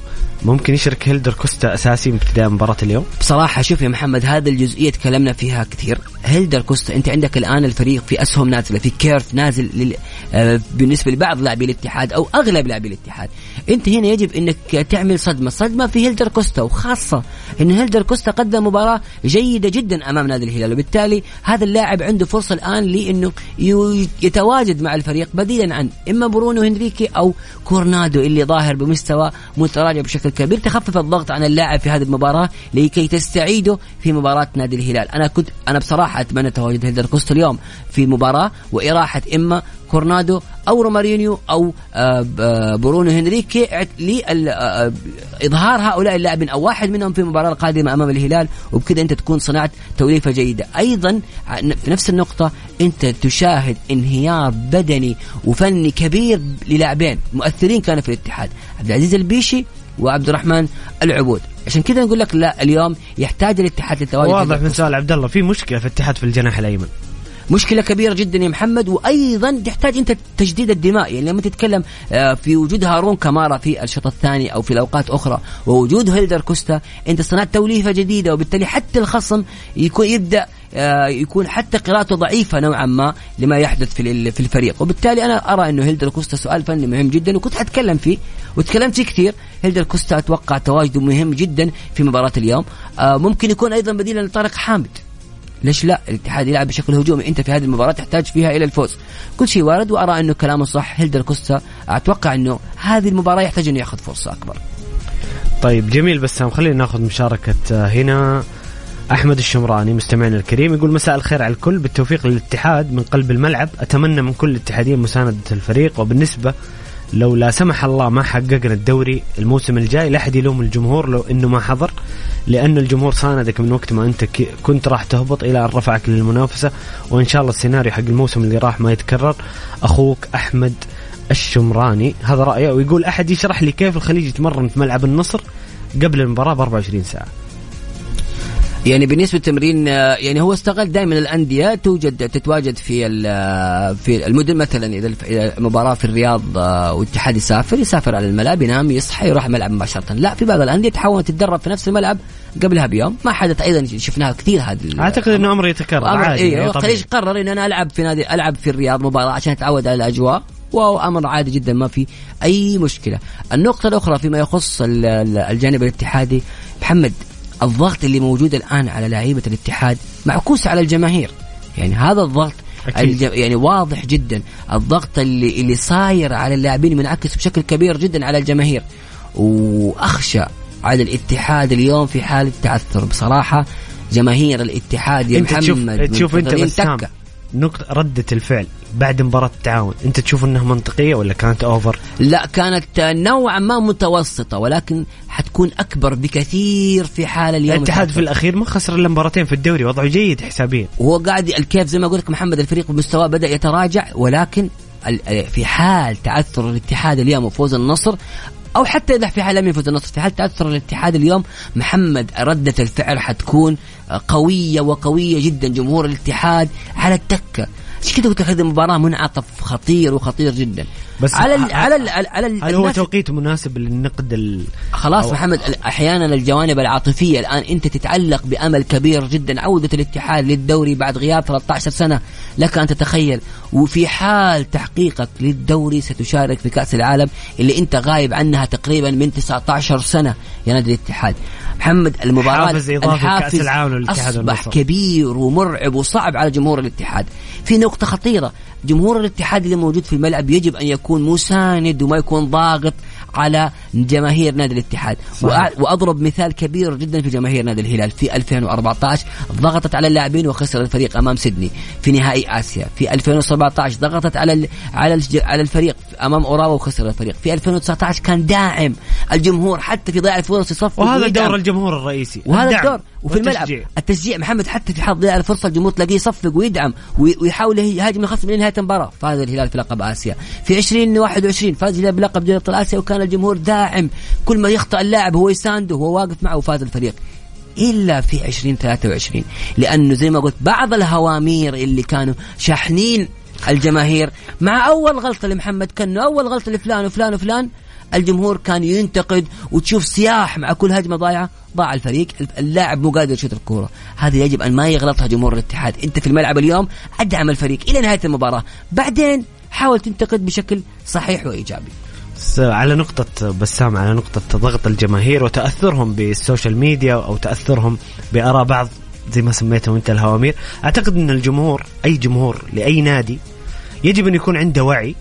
ممكن يشرك هيلدر كوستا أساسي من ابتداء مباراة اليوم؟ بصراحة شوف يا محمد هذه الجزئية تكلمنا فيها كثير، هيلدر كوستا أنت عندك الآن الفريق في أسهم نازلة في curve نازل لل... آه بالنسبة لبعض لاعبي الاتحاد أو أغلب لاعبي الاتحاد، أنت هنا يجب أنك تعمل صدمة، صدمة في هيلدر كوستا وخاصة إن هيلدر كوستا قدم مباراة جيدة جدا أمام نادي الهلال وبالتالي هذا اللاعب عنده فرصة الآن لأنه يتواجد مع الفريق بديلا عن إما برونو هنريكي أو كورنادو اللي ظاهر بمستوى متراجع بشكل كبير تخفف الضغط عن اللاعب في هذه المباراة لكي تستعيده في مباراة نادي الهلال. أنا كنت أنا بصراحة أتمنى تواجد هيلدر كوستا اليوم في مباراة وإراحة إما كورنادو أو رومارينيو أو آه، آه، برونو هنريكي لاظهار هؤلاء اللاعبين أو واحد منهم في المباراه القادمة أمام الهلال. وبكذا أنت تكون صنعت توليفة جيدة. أيضا في نفس النقطة أنت تشاهد انهيار بدني وفني كبير للاعبين مؤثرين كانوا في الاتحاد. عبد العزيز البيشي وعبد الرحمن العبود. عشان كذا نقول لك لا اليوم يحتاج الاتحاد للتواجد واضح من سؤال عبد الله في مشكلة في الاتحاد في الجناح الأيمن. مشكلة كبيرة جدا يا محمد وأيضا تحتاج أنت تجديد الدماء. يعني لما تتكلم آه، في وجود هارون كمارا في الشوط الثاني أو في الأوقات أخرى ووجود هيلدر كوستا أنت صنعت توليفة جديدة وبالتالي حتى الخصم يكون يبدأ آه، يكون حتى قراءته ضعيفة نوعا ما لما يحدث في في الفريق. وبالتالي أنا أرى إنه هيلدر كوستا سؤال فني مهم جدا وكنت حتكلم فيه وتكلمت فيه كثير. هيلدر كوستا أتوقع تواجده مهم جدا في مباراة اليوم. آه، ممكن يكون أيضا بديلا لطارق حامد. ليش لا؟ الاتحاد يلعب بشكل هجومي. انت في هذه المباراة تحتاج فيها إلى الفوز. كل شيء وارد وأرى أنه كلامه صح. هيلدر كوستا أتوقع أنه هذه المباراة يحتاج أنه يأخذ فرصة أكبر. طيب جميل بسام خلينا ناخذ مشاركة آه، هنا أحمد الشمراني مستمعنا الكريم يقول مساء الخير على الكل. بالتوفيق للاتحاد من قلب الملعب أتمنى من كل الاتحادين مساندة الفريق وبالنسبة لو لا سمح الله ما حققنا الدوري الموسم الجاي لا أحد يلوم الجمهور لو إنه ما حضر لأن الجمهور ساندك من وقت ما أنت ك- كنت راح تهبط إلى أن رفعك للمنافسة. وإن شاء الله السيناريو حق الموسم اللي راح ما يتكرر. أخوك أحمد الشمراني هذا رأيه ويقول أحد يشرح لي كيف الخليج يتمرن في ملعب النصر قبل المباراة ب 24 ساعة. يعني بالنسبة للتمرين آه، يعني هو استغل دائما الأندية توجد تتواجد في آه، في المدن مثلا إذا المباراه في الرياض آه، والاتحاد يسافر يسافر على الملعب ينام يصحى يروح الملعب مباشرة لا في بعض الأندية تحاول تتدرب في نفس الملعب قبلها بيوم ما حدث أيضا شفناها كثير هذه أعتقد إنه أمر يتكرر عادي طبيعي. الخليج قرر إن أنا ألعب في نادي ألعب في الرياض مباراة عشان أتعود على الأجواء وهو أمر عادي جدا ما في أي مشكلة. النقطة الأخرى فيما يخص ال- ال- الجانب الاتحادي محمد الضغط اللي موجود الآن على لعيبة الاتحاد معكوس على الجماهير. يعني هذا الضغط. الج... يعني واضح جدا الضغط اللي اللي صاير على اللاعبين منعكس بشكل كبير جدا على الجماهير وأخشى على الاتحاد اليوم في حالة تعثر بصراحة جماهير الاتحاد يا أنت تشوف محمد تشوف أنت منتظرين بسام تكة. نقطة ردة الفعل بعد مباراة التعاون أنت تشوف إنها منطقية ولا كانت اوفر؟ لا كانت نوعا ما متوسطة ولكن حتكون أكبر بكثير في حال اليوم الاتحاد في. الأخير ما خسر إلا مباراتين في الدوري وضعه جيد حسابيا وهو قاعد الكيف زي ما قلت لك محمد الفريق بمستواه بدأ يتراجع ولكن في حال تعثر الاتحاد اليوم وفوز النصر أو حتى إذا في حال لم يفوز النصر. في حال تعثر الاتحاد اليوم محمد ردة الفعل حتكون قوية وقوية جدا. جمهور الاتحاد على التكة. عشان كذا قلت هذه المباراه منعطف خطير وخطير جدا. بس على ال ه- على ال على ال هل هو توقيت مناسب للنقد ال... خلاص أو- محمد أحيانا الجوانب العاطفية الآن أنت تتعلق بأمل كبير جدا. عودة الاتحاد للدوري بعد غياب 13 سنة. لك أن تتخيل. وفي حال تحقيقك للدوري ستشارك في كأس العالم اللي أنت غايب عنها تقريبا من 19 سنة. يا نادي الاتحاد. محمد المباراة حافز إضافي لكأس العالم للاتحاد أصبح. كبير ومرعب وصعب على جمهور الاتحاد. في نقطة خطيرة جمهور الاتحاد اللي موجود في الملعب يجب أن يكون مساند وما يكون ضاغط على جماهير نادي الاتحاد. صحيح. وأضرب مثال كبير جدا في جماهير نادي الهلال. في 2014 ضغطت على اللاعبين وخسر الفريق أمام سيدني. في نهائي آسيا. في 2017 ضغطت على على الفريق. أمام أوراوا وخسر الفريق. في 2019 كان داعم الجمهور حتى في ضياع الفرص يصفق وهذا. دور الجمهور الرئيسي. وهذا الدور. وفي الملعب. التشجيع. محمد حتى في حال ضياع الفرصة الجمهور تلاقيه يصفق ويدعم وي- ويحاول يهاجم الخصم من نهاية المباراة. فاز الهلال في لقب آسيا. في 2021 فاز الهلال بلقب دوري ابطال آسيا وكان الجمهور داعم. كل ما يخطأ اللاعب هو يسانده وهو واقف معه وفاز الفريق. إلا في 2023 لأنه زي ما قلت بعض الهوامير اللي كانوا شاحنين الجماهير مع أول غلطة لمحمد كنو أول غلطة لفلان وفلان وفلان الجمهور كان ينتقد وتشوف صياح مع كل هجمة ضايعة ضاع الفريق اللاعب مو قادر يشوت الكورة. هذه يجب أن ما يغلطها جمهور الاتحاد. أنت في الملعب اليوم أدعم الفريق إلى نهاية المباراة. بعدين حاول تنتقد بشكل صحيح وإيجابي. على نقطة بسام على نقطة ضغط الجماهير وتأثرهم بال social media أو تأثرهم بآراء بعض زي ما سميتهم أنت الهوامير. أعتقد أن الجمهور أي جمهور لأي نادي يجب أن يكون عنده وعي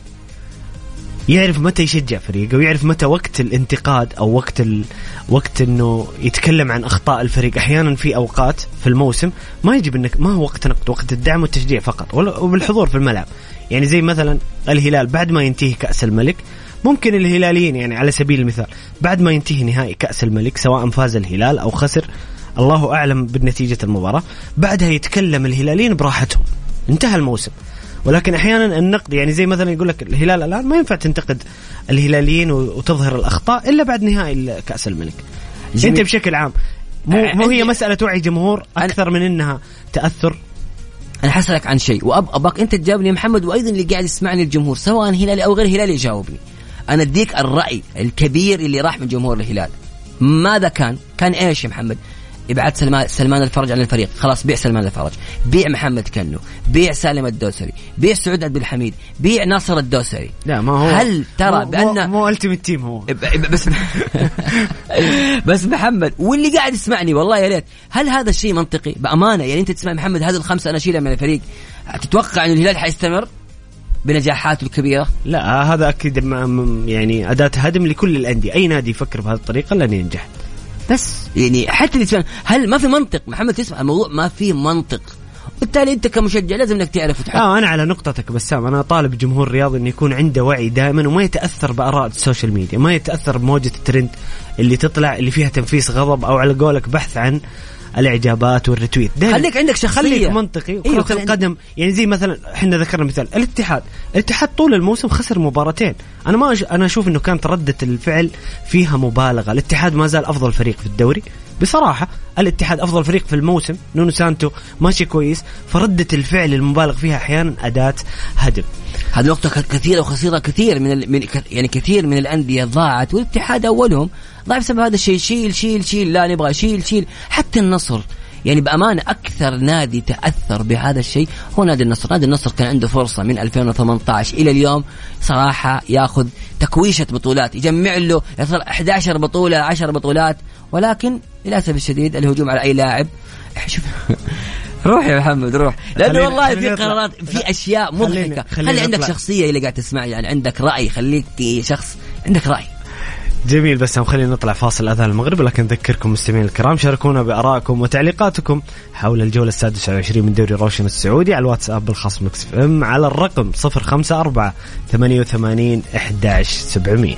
يعرف متى يشجع فريقه ويعرف متى وقت الانتقاد أو وقت ال... وقت إنه يتكلم عن أخطاء الفريق. أحيانا في أوقات في الموسم ما يجب إنك ما هو وقت نقد وقت الدعم والتشجيع فقط وبالحضور في الملعب. يعني زي مثلا الهلال بعد ما ينتهي كأس الملك ممكن الهلاليين يعني على سبيل المثال بعد ما ينتهي نهائي كأس الملك سواء فاز الهلال أو خسر الله أعلم بنتيجه المباراة. بعدها يتكلم الهلاليين براحتهم. انتهى الموسم. ولكن أحيانا النقد يعني زي مثلا يقول لك الهلال الآن ما ينفع تنتقد الهلاليين وتظهر الأخطاء إلا بعد نهائي كاس الملك. جميل. أنت بشكل عام مو مو هي مسألة وعي جمهور أكثر من إنها تأثر؟ أنا حسألك عن شيء وابغاك أنت تجاوبني يا محمد وأيضا اللي قاعد يسمعني الجمهور سواء هلالي أو غير هلالي يجاوبني. أنا أديك الرأي الكبير اللي راح من جمهور الهلال. ماذا كان؟ كان إيش يا محمد؟ ابعاد سلمان سلمان الفرج عن الفريق. خلاص بيع سلمان الفرج. بيع محمد كنو. بيع سالم الدوسري. بيع سعود عبد الحميد. بيع ناصر الدوسري. لا ما هو هل ترى مو بان مو, ultimate team هو. بس *laughs* بس محمد واللي قاعد يسمعني والله يا ريت. هل هذا الشيء منطقي؟ بأمانة يعني أنت تسمع محمد هذه الخمسة أنا أشيلها من الفريق. تتوقع أن الهلال حيستمر بنجاحاته الكبيرة؟ لا هذا أكيد يعني أداة هدم لكل الأندية. أي نادي يفكر بهذه الطريقة لن ينجح. بس يعني حتى تسمع هل ما في منطق؟ محمد تسمع الموضوع ما في منطق. بالتالي أنت كمشجع لازم إنك تعرف آه أنا على نقطتك بسام أنا طالب الجمهور الرياضي إنه يكون عنده وعي دائما وما يتأثر بآراء ال social media ما يتأثر بموجة الترند اللي تطلع اللي فيها تنفيس غضب أو على قولك بحث عن الإعجابات وال retweet خليك عندك شخصية. خليك منطقي. أيوة، أيوة خلي القدم يعني زي مثلا إحنا ذكرنا مثال الاتحاد. الاتحاد طول الموسم خسر مباراتين. أنا ما أش... أنا أشوف إنه كانت ردة الفعل فيها مبالغة. الاتحاد ما زال أفضل فريق في الدوري. بصراحة الاتحاد أفضل فريق في الموسم. نونو سانتو ماشي كويس. فردة الفعل المبالغ فيها أحيانا أداة هدم هذه نقطة كثيرة وخسيرة كثير من. من يعني كثير من الأندية ضاعت والاتحاد أولهم ضاع بسبب هذا الشيء شيل شيل شيل لا نبغى شيل شيل حتى النصر يعني بأمانة أكثر نادي تأثر بهذا الشيء هو نادي النصر نادي النصر كان عنده فرصة من 2018 إلى اليوم صراحة ياخذ تكويشة بطولات يجمع له يصل 11 بطولة 10 بطولات ولكن للأسف الشديد الهجوم على أي لاعب *laughs* شوف روح يا محمد روح لأنه والله في. قرارات في أشياء مضحكة خلي عندك. شخصية اللي قاعد تسمع يعني عندك رأي خليك شخص عندك رأي جميل بس خلينا نطلع فاصل أذان المغرب لكن نذكركم مستمعين الكرام شاركونا بآرائكم وتعليقاتكم حول الجولة السادسة والعشرين من دوري روشن السعودي على الواتساب الخاص Mix FM على الرقم 054 88 11700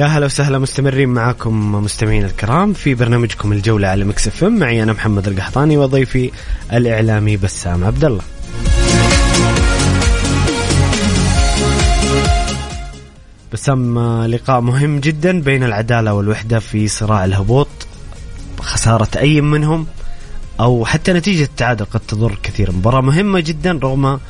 يا هلا وسهلا مستمرين معاكم مستمعين الكرام في برنامجكم الجولة على Mix FM. معي أنا محمد القحطاني وضيفي الإعلامي بسام عبد الله بسام لقاء مهم جدا بين العدالة والوحدة في صراع الهبوط. خسارة أي منهم أو حتى نتيجة التعادل قد تضر كثيرا. مباراة مهمة جدا رغم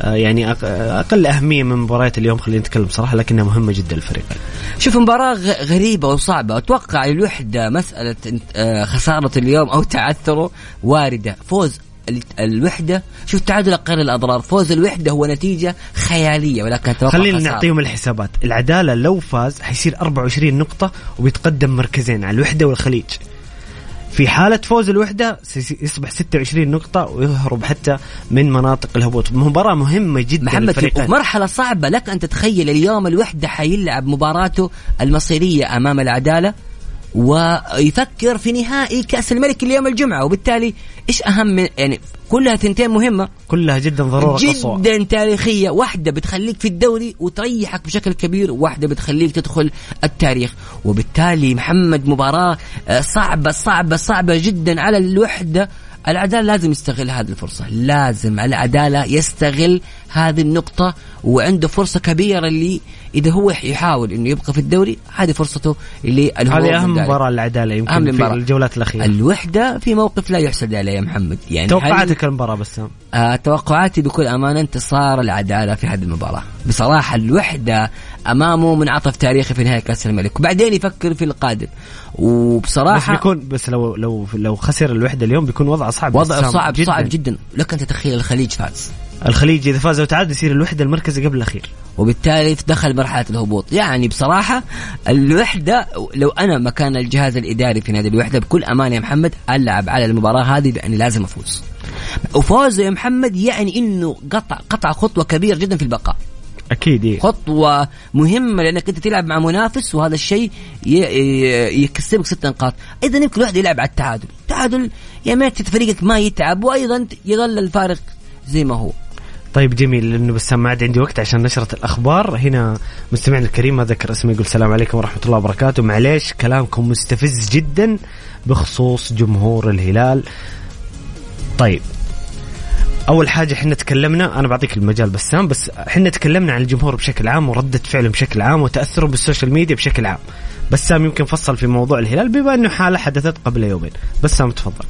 يعني أق- أقل أهمية من مباريات اليوم خلينا نتكلم صراحة لكنها مهمة جدا للفريقين شوف مباراة غ- غريبة وصعبة. أتوقع الوحدة مسألة آه، خسارة اليوم أو تعثره واردة. فوز ال- الوحدة شوف تعادل أقل الأضرار. فوز الوحدة هو نتيجة خيالية ولكن أتوقع خلينا. نعطيهم الحسابات. العدالة لو فاز حيصير 24 نقطة وبيتقدم مركزين على الوحدة والخليج. في حالة فوز الوحدة يصبح 26 نقطة ويهرب حتى من مناطق الهبوط. مباراة مهمة جدا محمد مرحلة صعبة. لك أن تتخيل اليوم الوحدة حيلعب مباراته المصيرية أمام العدالة. ويفكر في نهائي كأس الملك اليوم الجمعة. وبالتالي إيش أهم من يعني كلها ثنتين مهمة. كلها جدا ضرورة قصوى. جدا تاريخية. واحدة بتخليك في الدوري وتريحك بشكل كبير واحدة بتخليك تدخل التاريخ. وبالتالي محمد مباراة آه، صعبة صعبة صعبة جدا على الوحدة. العداله لازم يستغل هذه الفرصة لازم العداله يستغل هذه النقطة وعنده فرصة كبيرة اللي إذا هو يحاول إنه يبقى في الدوري هذه فرصته اللي هذه أهم مباراة العداله يمكن أهم في الجولات الأخيرة. الوحدة في موقف لا يحسد عليه يا محمد. يعني توقعاتك المباراه بسام آه توقعاتي بكل أمانة انتصار العداله في هذه المباراة. بصراحة الوحدة أمامه منعطف تاريخي في نهاية كأس الملك. وبعدين يفكر في القادم. وبصراحة بس بيكون بس لو لو لو خسر الوحدة اليوم بيكون وضعه صعب. وضعه صعب جدا. صعب جدا. لك أن تتخيل الخليج فاز. الخليج إذا فاز وتعادل يصير الوحدة المركزي قبل الأخير. وبالتالي دخل مرحلة الهبوط. يعني بصراحة الوحدة لو أنا مكان الجهاز الإداري في نادي الوحدة بكل أمانة يا محمد ألعب على المباراة هذه باني لازم أفوز. وفوزه يا محمد يعني إنه قطع قطع خطوة كبيرة جدا في البقاء. أكيد إيه. خطوة مهمة لأنك أنت تلعب مع منافس وهذا الشيء يكسبك ست نقاط. أيضا يمكن الواحد يلعب على التعادل. التعادل يا ميت فريقك ما يتعب وأيضا يظل الفارق زي ما هو. طيب جميل. لأنه بس ما عاد عندي وقت عشان نشرة الأخبار. هنا مستمعنا الكريم ما ذكر اسمه يقول السلام عليكم ورحمة الله وبركاته. معليش كلامكم مستفز جدا بخصوص جمهور الهلال. طيب أول حاجة إحنا تكلمنا أنا بعطيك المجال بسام بس إحنا تكلمنا عن الجمهور بشكل عام وردة فعله بشكل عام وتأثره بال social media بشكل عام. بسام يمكن فصل في موضوع الهلال بما إنه حالة حدثت قبل يومين. بسام تفضل.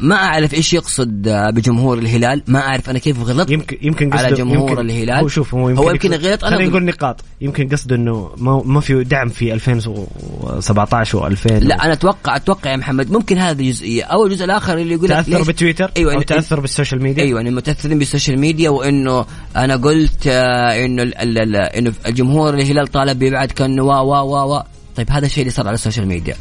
ما أعرف إيش يقصد آه، بجمهور الهلال. ما أعرف أنا كيف غلطت يمكن يمكن على جمهور يمكن الهلال. هو شوف هو يمكن, هو يمكن غلط أنا خلينا نقول نقاط. يمكن قصده إنه ما, ما في دعم في 2017 و2000 لا أنا أتوقع أتوقع يا محمد ممكن هذه جزئية. أو الجزء الآخر اللي يقول تأثر بتويتر؟ أيوه أو تأثر بال social media؟ أيوه إنه متأثرين بال social media وإنه أنا قلت آه، إنه إنه الجمهور الهلال طالب بيبعد كأنه وا وا وا وا. طيب هذا الشيء اللي صار على السوشيال ميديا.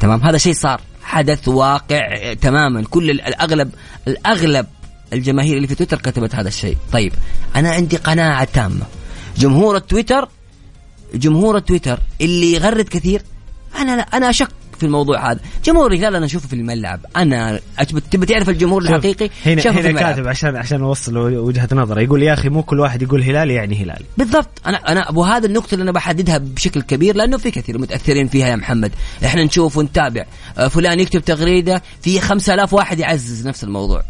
تمام؟ هذا شيء صار. حدث واقع تماما. كل الاغلب الأغلب الجماهير اللي في تويتر كتبت هذا الشيء. طيب أنا عندي قناعة تامة. جمهور التويتر جمهور التويتر اللي يغرد كثير أنا أنا أشك. في الموضوع هذا. جمهور الهلال أنا أشوفه في الملعب. أنا تبي تعرف الجمهور الحقيقي؟ هنا هنا في كاتب عشان عشان أوصل وجهة نظره. يقول يا أخي مو كل واحد يقول هلالي يعني هلالي بالضبط. أنا أنا وهذا النقطة اللي أنا بحددها بشكل كبير لأنه في كثير متأثرين فيها يا محمد. إحنا نشوف ونتابع. آه، فلان يكتب تغريدة في 5000 واحد يعزز نفس الموضوع.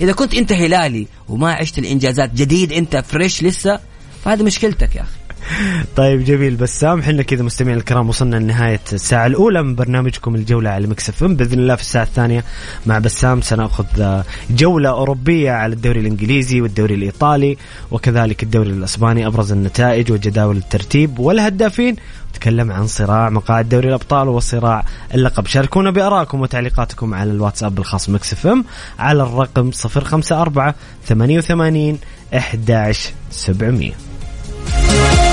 إذا كنت أنت هلالي وما عشت الإنجازات جديد أنت فريش لسه فهذه مشكلتك يا أخي. *laughs* طيب جميل. بسام إحنا كذا مستمعين الكرام وصلنا لنهاية الساعة الأولى من برنامجكم الجولة على مكسف بإذن الله في الساعة الثانية مع بسام سنأخذ جولة أوروبية على الدوري الإنجليزي والدوري الإيطالي وكذلك الدوري الإسباني أبرز النتائج وجداول الترتيب والهدافين. نتكلم عن صراع مقاعد دوري الأبطال وصراع اللقب. شاركونا بارائكم وتعليقاتكم على الواتساب الخاص مكس إف إم على الرقم 054 88 11700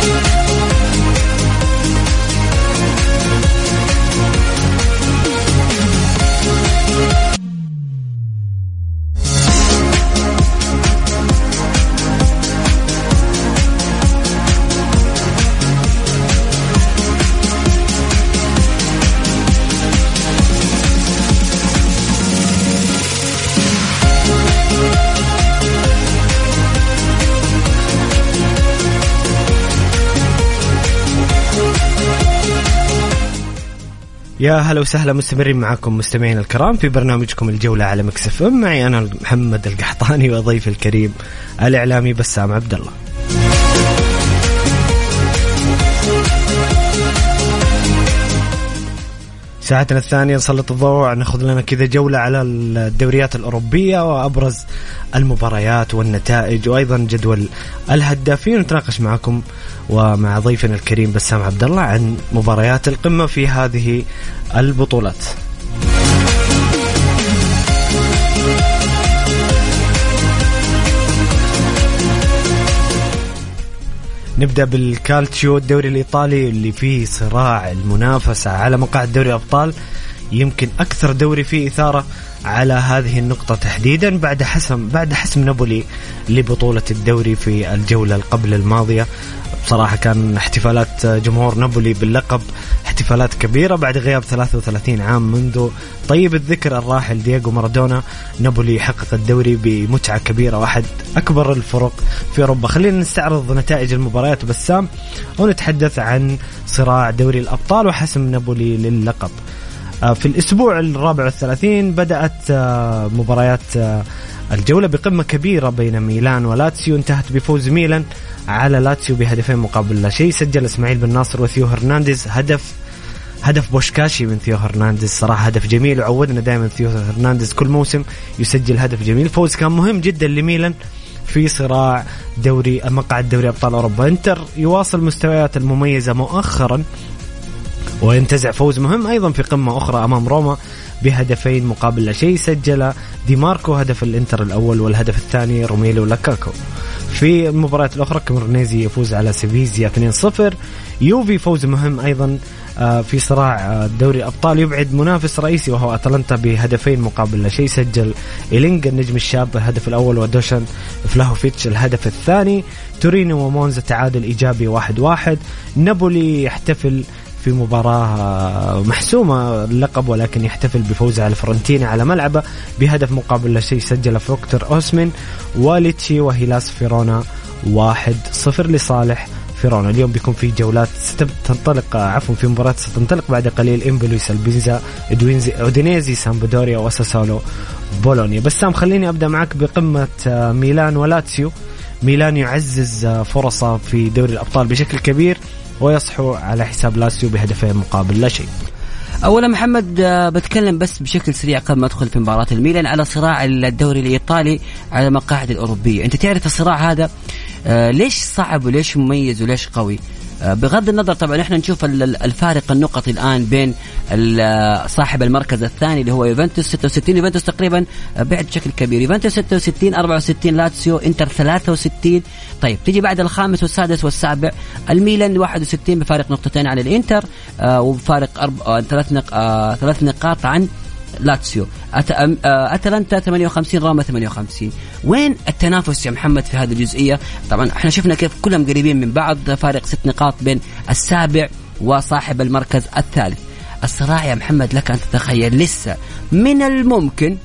Thank you. يا هلا وسهلا مستمرين معكم مستمعين الكرام في برنامجكم الجولة على مكسف ام. معي أنا محمد القحطاني وضيفي الكريم الإعلامي بسام عبد الله ساعتنا الثانية نسلط الضوء ناخذ لنا كذا جولة على الدوريات الأوروبية وأبرز المباريات والنتائج وأيضا جدول الهدافين ونتناقش معكم ومع ضيفنا الكريم بسام عبد الله عن مباريات القمة في هذه البطولات. نبدأ بالكالتشيو الدوري الإيطالي اللي فيه صراع المنافسة على مقاعد دوري الأبطال. يمكن أكثر دوري فيه إثارة على هذه النقطة تحديدا بعد حسم بعد حسم نابولي لبطولة الدوري في الجولة قبل الماضية. بصراحة كان احتفالات جمهور نابولي باللقب احتفالات كبيرة بعد غياب 33 عام منذ طيب الذكر الراحل دييغو مارادونا. نابولي يحقق الدوري بمتعة كبيرة واحد أكبر الفرق في أوروبا. خلينا نستعرض نتائج المباريات بسام ونتحدث عن صراع دوري الأبطال وحسم نابولي للقب. في الأسبوع الرابع والثلاثين بدأت آه، مباريات آه، الجولة بقمة كبيرة بين ميلان ولاتسيو انتهت بفوز ميلان على لاتسيو بهدفين مقابل لا شيء. سجل إسماعيل بن ناصر وثيو هرنانديز هدف هدف بوشكاشي من ثيو هرنانديز. صراحة هدف جميل وعودنا دائما ثيو هرنانديز كل موسم يسجل هدف جميل. فوز كان مهم جدا لميلان في صراع دوري مقعد دوري أبطال أوروبا. إنتر يواصل مستويات المميزة مؤخرا وينتزع فوز مهم أيضا في قمة أخرى أمام روما بهدفين مقابل لا شيء سجل دي ماركو هدف الإنتر الأول والهدف الثاني روميلو لوكاكو في المباريات الأخرى كريمونيزي يفوز على سبيزيا 2-0 يوفي فوز مهم أيضا آه، في صراع آه، دوري الابطال يبعد منافس رئيسي وهو أتلانتا بهدفين مقابل لا شيء سجل إيلينج النجم الشاب الهدف الأول ودوشان فلاهوفيتش الهدف الثاني. تورينو ومونزا تعادل واحد واحد. نابولي يحتفل في مباراة محسومة اللقب ولكن يحتفل بفوزه على فيورنتينا على ملعبه بهدف مقابل لا شيء سجل فوكتر أوسمن وليتشي وهيلاس فيرونا واحد صفر لصالح فيرونا. اليوم بيكون في جولات ستنطلق عفوا في مباراة ستنطلق بعد قليل امبولي ساليرنيتانا أودينيزي سامبدوريا وساسولو بولونيا. بسام خليني أبدأ معك بقمة ميلان ولاتسيو. ميلان يعزز فرصه في دوري الأبطال بشكل كبير. ويصعد على حساب لاتسيو بهدفين مقابل لا شيء. أولا محمد آه، بتكلم بس بشكل سريع قبل ما أدخل في مباراة الميلان على صراع الدوري الإيطالي على المقاعد الأوروبية. أنت تعرف الصراع هذا آه، ليش صعب وليش مميز وليش قوي؟ بغض النظر طبعا إحنا نشوف الفارق النقطي الآن بين صاحب المركز الثاني اللي هو يوفنتوس 66 يوفنتوس تقريبا بعد بشكل كبير يوفنتوس 66 64 لاتسيو إنتر 63 طيب تيجي بعد الخامس والسادس والسابع الميلان 61 بفارق نقطتين عن الإنتر آه، وبفارق. ثلاث. ثلاث نقاط عن لاتسيو. أت... أتلانتا 58 روما 58 وين التنافس يا محمد في هذه الجزئية؟ طبعا إحنا شفنا كيف كلهم قريبين من بعض فارق ست نقاط بين السابع وصاحب المركز الثالث. الصراع يا محمد لك أن تتخيل لسه من الممكن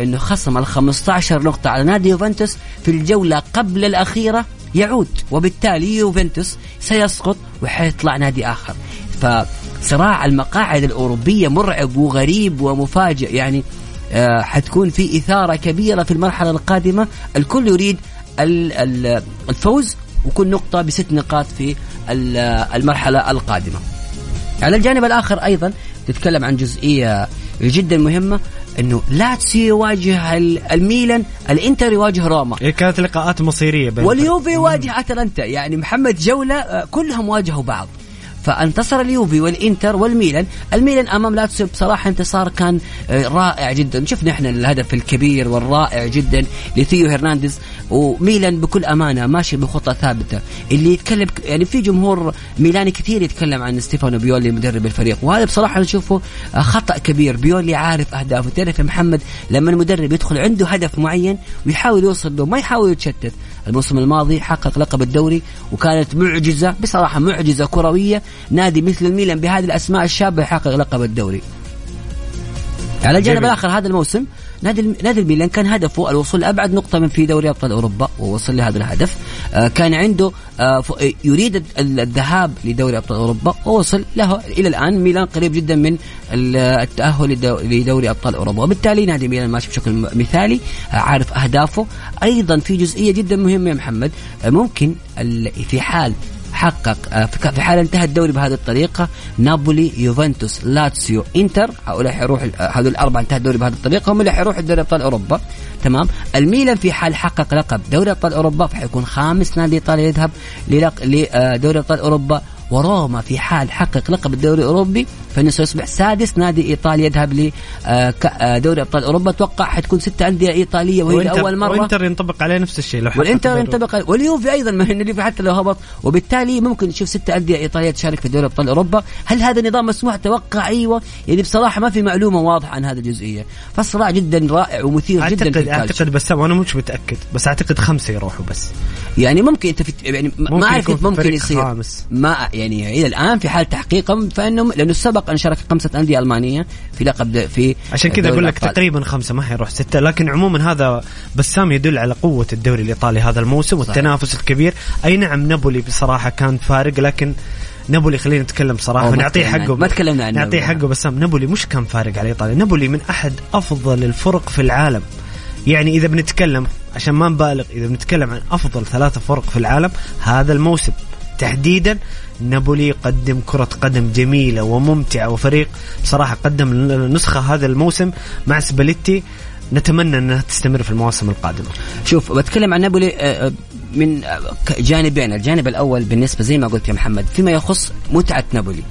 إنه خصم ال 15 نقطة على نادي يوفنتوس في الجولة قبل الأخيرة يعود وبالتالي يوفنتوس سيسقط وحيطلع نادي آخر. فصراع المقاعد الأوروبية مرعب وغريب ومفاجئ. يعني آه حتكون في إثارة كبيرة في المرحلة القادمة. الكل يريد الفوز وكل نقطة بست نقاط في المرحلة القادمة. على الجانب الآخر أيضا تتكلم عن جزئية جدا مهمة إنه لاتسيو يواجه الميلان الإنتر يواجه روما. هي كانت لقاءات مصيرية بين واليوفي يواجه أتلانتا. يعني محمد جولة آه، كلهم واجهوا بعض. فانتصر اليوفي والإنتر والميلان. الميلان أمام لاتسيو بصراحة انتصار كان آه، رائع جدا. شفنا إحنا الهدف الكبير والرائع جدا لثيو هرنانديز. وميلان بكل أمانة ماشي بخطة ثابتة. اللي يتكلم يعني في جمهور ميلاني كثير يتكلم عن ستيفانو بيولي مدرب الفريق. وهذا بصراحة نشوفه آه، خطأ كبير. بيولي عارف أهدافه. تعرف يا محمد لما المدرب يدخل عنده هدف معين ويحاول يوصل له ما يحاول يتشتت. الموسم الماضي حقق لقب الدوري وكانت معجزة بصراحة معجزة كروية. نادي مثل الميلان بهذه الأسماء الشابة يحقق لقب الدوري. على الجانب الآخر هذا الموسم نادي نادي الميلان كان هدفه الوصول لأبعد نقطة من في دوري أبطال أوروبا ووصل لهذا الهدف. آه كان عنده آه يريد الذهاب لدوري أبطال أوروبا ووصل له إلى الآن. ميلان قريب جدا من التأهل لدوري أبطال أوروبا. وبالتالي نادي ميلان ماشي بشكل مثالي آه عارف أهدافه. أيضا في جزئية جدا مهمة يا محمد آه ممكن في حال حقق آه، في حال انتهى الدوري بهذه الطريقة نابولي يوفنتوس لاتسيو إنتر هؤلاء حيروح آه، هذول الأربعة انتهى الدوري بهذه الطريقة هم اللي حيروحوا دوري أبطال أوروبا. تمام؟ الميلان في حال حقق لقب دوري أبطال أوروبا فحيكون خامس نادي إيطالي يذهب لدوري أبطال أوروبا وروما في حال حقق لقب الدوري الأوروبي فانه سيصبح سادس نادي إيطالي يذهب لدوري آه، أبطال أوروبا. أتوقع حتكون ستة أندية إيطالية وهي لأول مرة. والانتر ينطبق عليه نفس الشيء لو والإنتر ينطبق واليوفي أيضا ما اليوفي حتى لو هبط. وبالتالي ممكن نشوف ستة أندية إيطالية تشارك في دوري أبطال أوروبا. هل هذا النظام مسموح؟ أتوقع أيوه. يعني بصراحة ما في معلومة واضحة عن هذه الجزئية. فالصراع جدا رائع ومثير أعتقد جدا في اعتقد بس أنا مش متأكد. بس أعتقد خمسة يروحوا بس. يعني ممكن أنت يعني ما أعرف كيف ممكن يصير. خامس. ما يعني إلى الآن في حال تحقيقهم فانه لأنه سبق أن شارك خمسة أندية ألمانية في لقب في عشان كذا أقول لك تقريبا خمسة ما حيروح ستة لكن عموما هذا بسام يدل على قوة الدوري الإيطالي هذا الموسم والتنافس الكبير. أي نعم نابولي بصراحة كان فارق لكن نابولي خلينا نتكلم صراحة تكلمنا حقه. ما تكلمنا عن نعطيه. حقه بسام. نابولي مش كان فارق على ايطاليا نابولي من أحد أفضل الفرق في العالم. يعني إذا بنتكلم عشان ما نبالغ إذا بنتكلم عن أفضل ثلاثة فرق في العالم هذا الموسم. تحديدا. نابولي قدم كرة قدم جميلة وممتعة وفريق بصراحة قدم نسخة هذا الموسم مع سباليتي. نتمنى أنها تستمر في المواسم القادمة. شوف بتكلم عن نابولي آه، آه، من آه، جانبين. الجانب الأول بالنسبة زي ما قلت يا محمد فيما يخص متعة نابولي.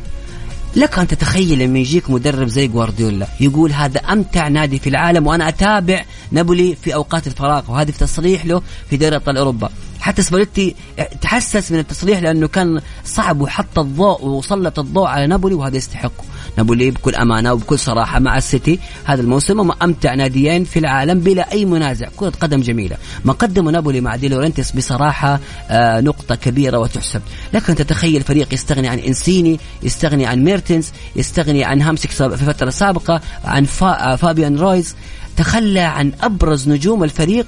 لك أن تتخيل لما يجيك مدرب زي جوارديولا يقول هذا أمتع نادي في العالم وأنا أتابع نابولي في أوقات الفراغ وهذا في تصريح له في دوري أبطال أوروبا. حتى سباليتي تحسس من التصريح لأنه كان صعب وحط الضوء وسلط الضوء على نابولي وهذا يستحقه. نابولي بكل أمانة وبكل صراحة مع السيتي هذا الموسم هم أمتع ناديين في العالم بلا أي منازع كرة قدم جميلة. ما قدمه نابولي مع دي لورينتيس بصراحة آه نقطة كبيرة وتحسب. لكن تتخيل فريق يستغني عن إنسيني يستغني عن ميرتنز يستغني عن هامسيك في فتره سابقه عن آه فابيان رويز تخلى عن أبرز نجوم الفريق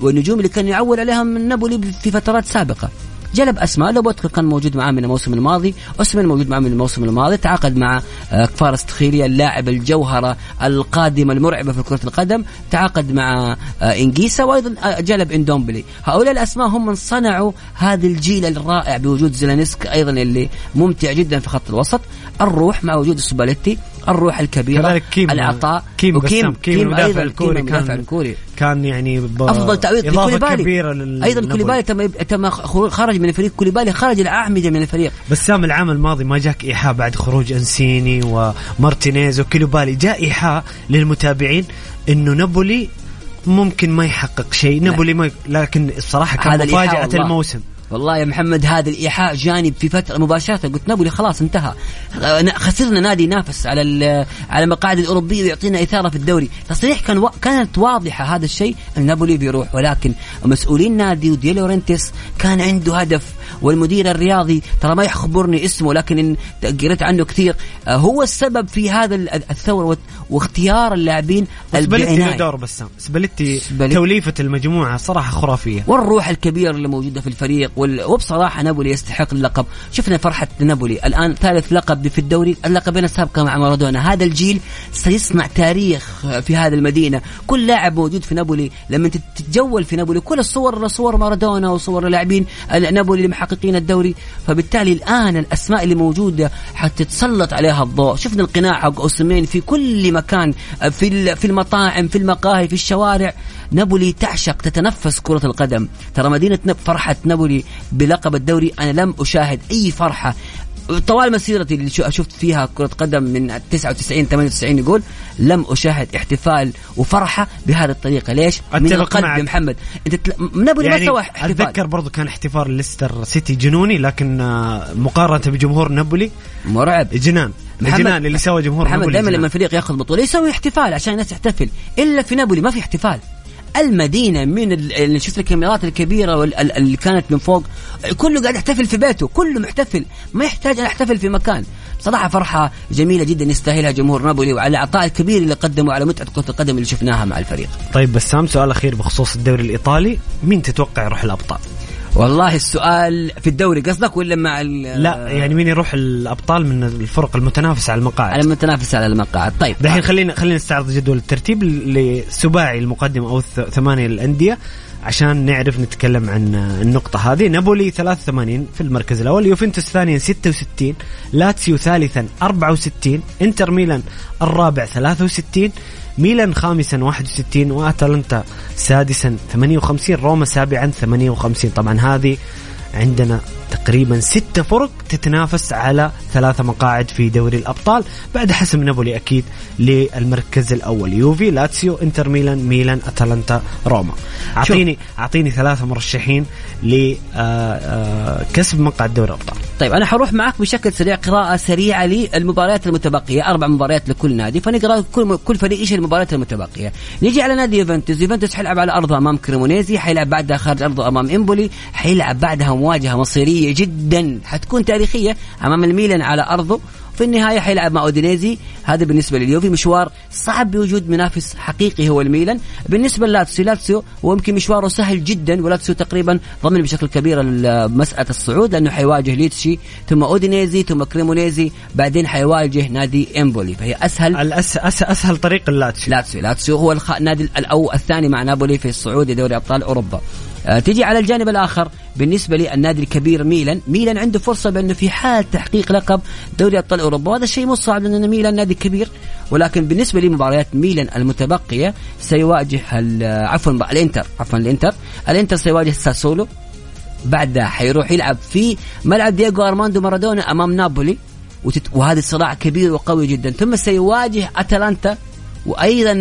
والنجوم اللي كان يعول عليها من نابولي في فترات سابقة. جلب أسماء. لوبوتكا كان موجود معاه من الموسم الماضي. اوسمان موجود معاه من الموسم الماضي. تعاقد مع آه، كفارس تخيليا اللاعب الجوهرة القادمة المرعبة في كرة القدم. تعاقد مع آه، إنجيسا. وأيضا آه، جلب إندومبلي. هؤلاء الأسماء هم من صنعوا هذا الجيل الرائع بوجود زيلانسك أيضا اللي ممتع جدا في خط الوسط. الروح مع وجود سباليتي الروح الكبيرة كذلك كيم العطاء كيم وكيم بسام كيم المدافع الكوري كيم كان الكوري كان يعني أفضل تعويض لكوليبالي كبيرة لل أيضا. كوليبالي تم تم خرج من الفريق كوليبالي خرج الاعمده من الفريق بسام العام الماضي ما جاك إيحاء بعد خروج إنسيني وميرتنز وكوليبالي جاء إيحاء للمتابعين إنه نابولي ممكن ما يحقق شيء نابولي ما. لكن الصراحة كان مفاجأة. الموسم والله يا محمد هذا الإيحاء جانب في فترة مباشرة. قلت نابولي خلاص انتهى. خسرنا نادي ينافس على على المقاعد الأوروبية ويعطينا إثارة في الدوري. تصريح كان و... كانت واضحة هذا الشيء إن نابولي بيروح. ولكن مسؤولين نادي ودي لورينتيس كان عنده هدف والمدير الرياضي ترى ما يحضرني اسمه لكن قريت عنه كثير. آه، هو السبب في هذا ال- الثورة واختيار اللاعبين سباليتي له. دور بسام سباليتي سباليتي. توليفة المجموعة صراحة خرافية. والروح الكبيرة اللي موجودة في الفريق وال... وبصراحة نابولي يستحق اللقب. شفنا فرحة نابولي. الآن ثالث لقب في الدوري اللقبين السابقة مع مارادونا. هذا الجيل سيصنع تاريخ في هذه المدينة. كل لاعب موجود في نابولي. لما تت- تتجول في نابولي كل الصور صور مارادونا وصور لاعبين نابولي اللي محققين الدوري. فبالتالي الآن الأسماء اللي موجودة حتتسلط عليها الضوء. شفنا القناع حق أوسمين في كل مكان في في المطاعم في المقاهي في الشوارع. نابولي تعشق تتنفس كرة القدم. ترى مدينة فرحة نابولي بلقب الدوري. أنا لم أشاهد أي فرحة. طوال مسيرتي اللي شفت فيها كرة قدم من 99 98 يقول لم أشاهد احتفال وفرحة بهذه الطريقة. ليش؟ من القلب. يا محمد. أنت تل... نابولي ما سوى احتفال. أتذكر برضو كان احتفال ليستر سيتي جنوني لكن آه، مقارنة بجمهور نابولي. مرعب. جنان. جنان اللي سوى جمهور محمد نابولي دائما. لما الفريق ياخذ بطولة يسوي احتفال عشان الناس تحتفل. إلا في نابولي ما في احتفال. المدينة من شفت الكاميرات الكبيرة وال- ال- اللي كانت من فوق كله قاعد يحتفل في بيته كله محتفل. ما يحتاج أن يحتفل في مكان. صراحة فرحة جميلة جدا يستاهلها جمهور نابولي وعلى العطاء الكبير اللي قدمه على متعة كرة القدم اللي شفناها مع الفريق. طيب بسام سؤال أخير بخصوص الدوري الإيطالي. مين تتوقع يروح الأبطال؟ والله السؤال في الدوري قصدك ولا مع ال- لا يعني مين يروح الأبطال من الفرق المتنافسه على المقاعد؟ على المتنافس على المقاعد. طيب. دحين خلينا خلينا نستعرض جدول الترتيب لسباعي المقدم أو ثمانية الانديه عشان نعرف نتكلم عن النقطة هذه. نابولي 83 في المركز الأول يوفنتوس ثانيا 66 لاتسيو ثالثا 64 إنتر ميلان الرابع 63 ميلان خامسا 61 وأتلانتا سادسا 58 روما سابعا 58 طبعا هذه عندنا تقريبا ستة فرق تتنافس على ثلاثة مقاعد في دوري الأبطال بعد حسم نابولي أكيد للمركز الأول يوفي لاتسيو إنتر ميلان ميلان أتلانتا روما. أعطيني أعطيني ثلاثة مرشحين لكسب مقعد دوري الأبطال. طيب أنا حروح معك بشكل سريع قراءة سريعة للمباريات المتبقية أربع مباريات لكل نادي فنقرأ كل كل فريق إيش المباريات المتبقية. نيجي على نادي يوفنتوس يوفنتوس حيلعب على أرضه أمام كريمونيزي حيلعب بعدها خارج أرضه أمام إمبولي حيلعب بعدها مواجهة مصيرية جدا حتكون تاريخية أمام الميلان على أرضه. في النهاية حيلعب مع أودينيزي. هذا بالنسبة لليوفي مشوار صعب بوجود منافس حقيقي هو الميلان. بالنسبة للاتسيو لاتسيو ويمكن مشواره سهل جدا ولاتسيو تقريبا ضمن بشكل كبير مسألة الصعود لأنه حيواجه ليتشي ثم أودينيزي ثم كريمونيزي بعدين حيواجه نادي إمبولي. فهي اسهل الأس أس أسهل طريق اللاتسيو لاتسيو. لاتسيو هو النادي أو الثاني مع نابولي في الصعود لدوري أبطال أوروبا. آه، تجي على الجانب الآخر بالنسبة للنادي الكبير ميلان. ميلان عنده فرصة بأنه في حال تحقيق لقب دوري أبطال أوروبا وهذا الشيء مو صعب لأن ميلان نادي كبير. ولكن بالنسبة لمباريات ميلان المتبقية سيواجه عفوا الإنتر عفوا الإنتر. الإنتر سيواجه ساسولو. بعدها حيروح يلعب في ملعب دييغو أرماندو مارادونا أمام نابولي. وهذا صراع كبير وقوي جدا. ثم سيواجه أتلانتا. وأيضا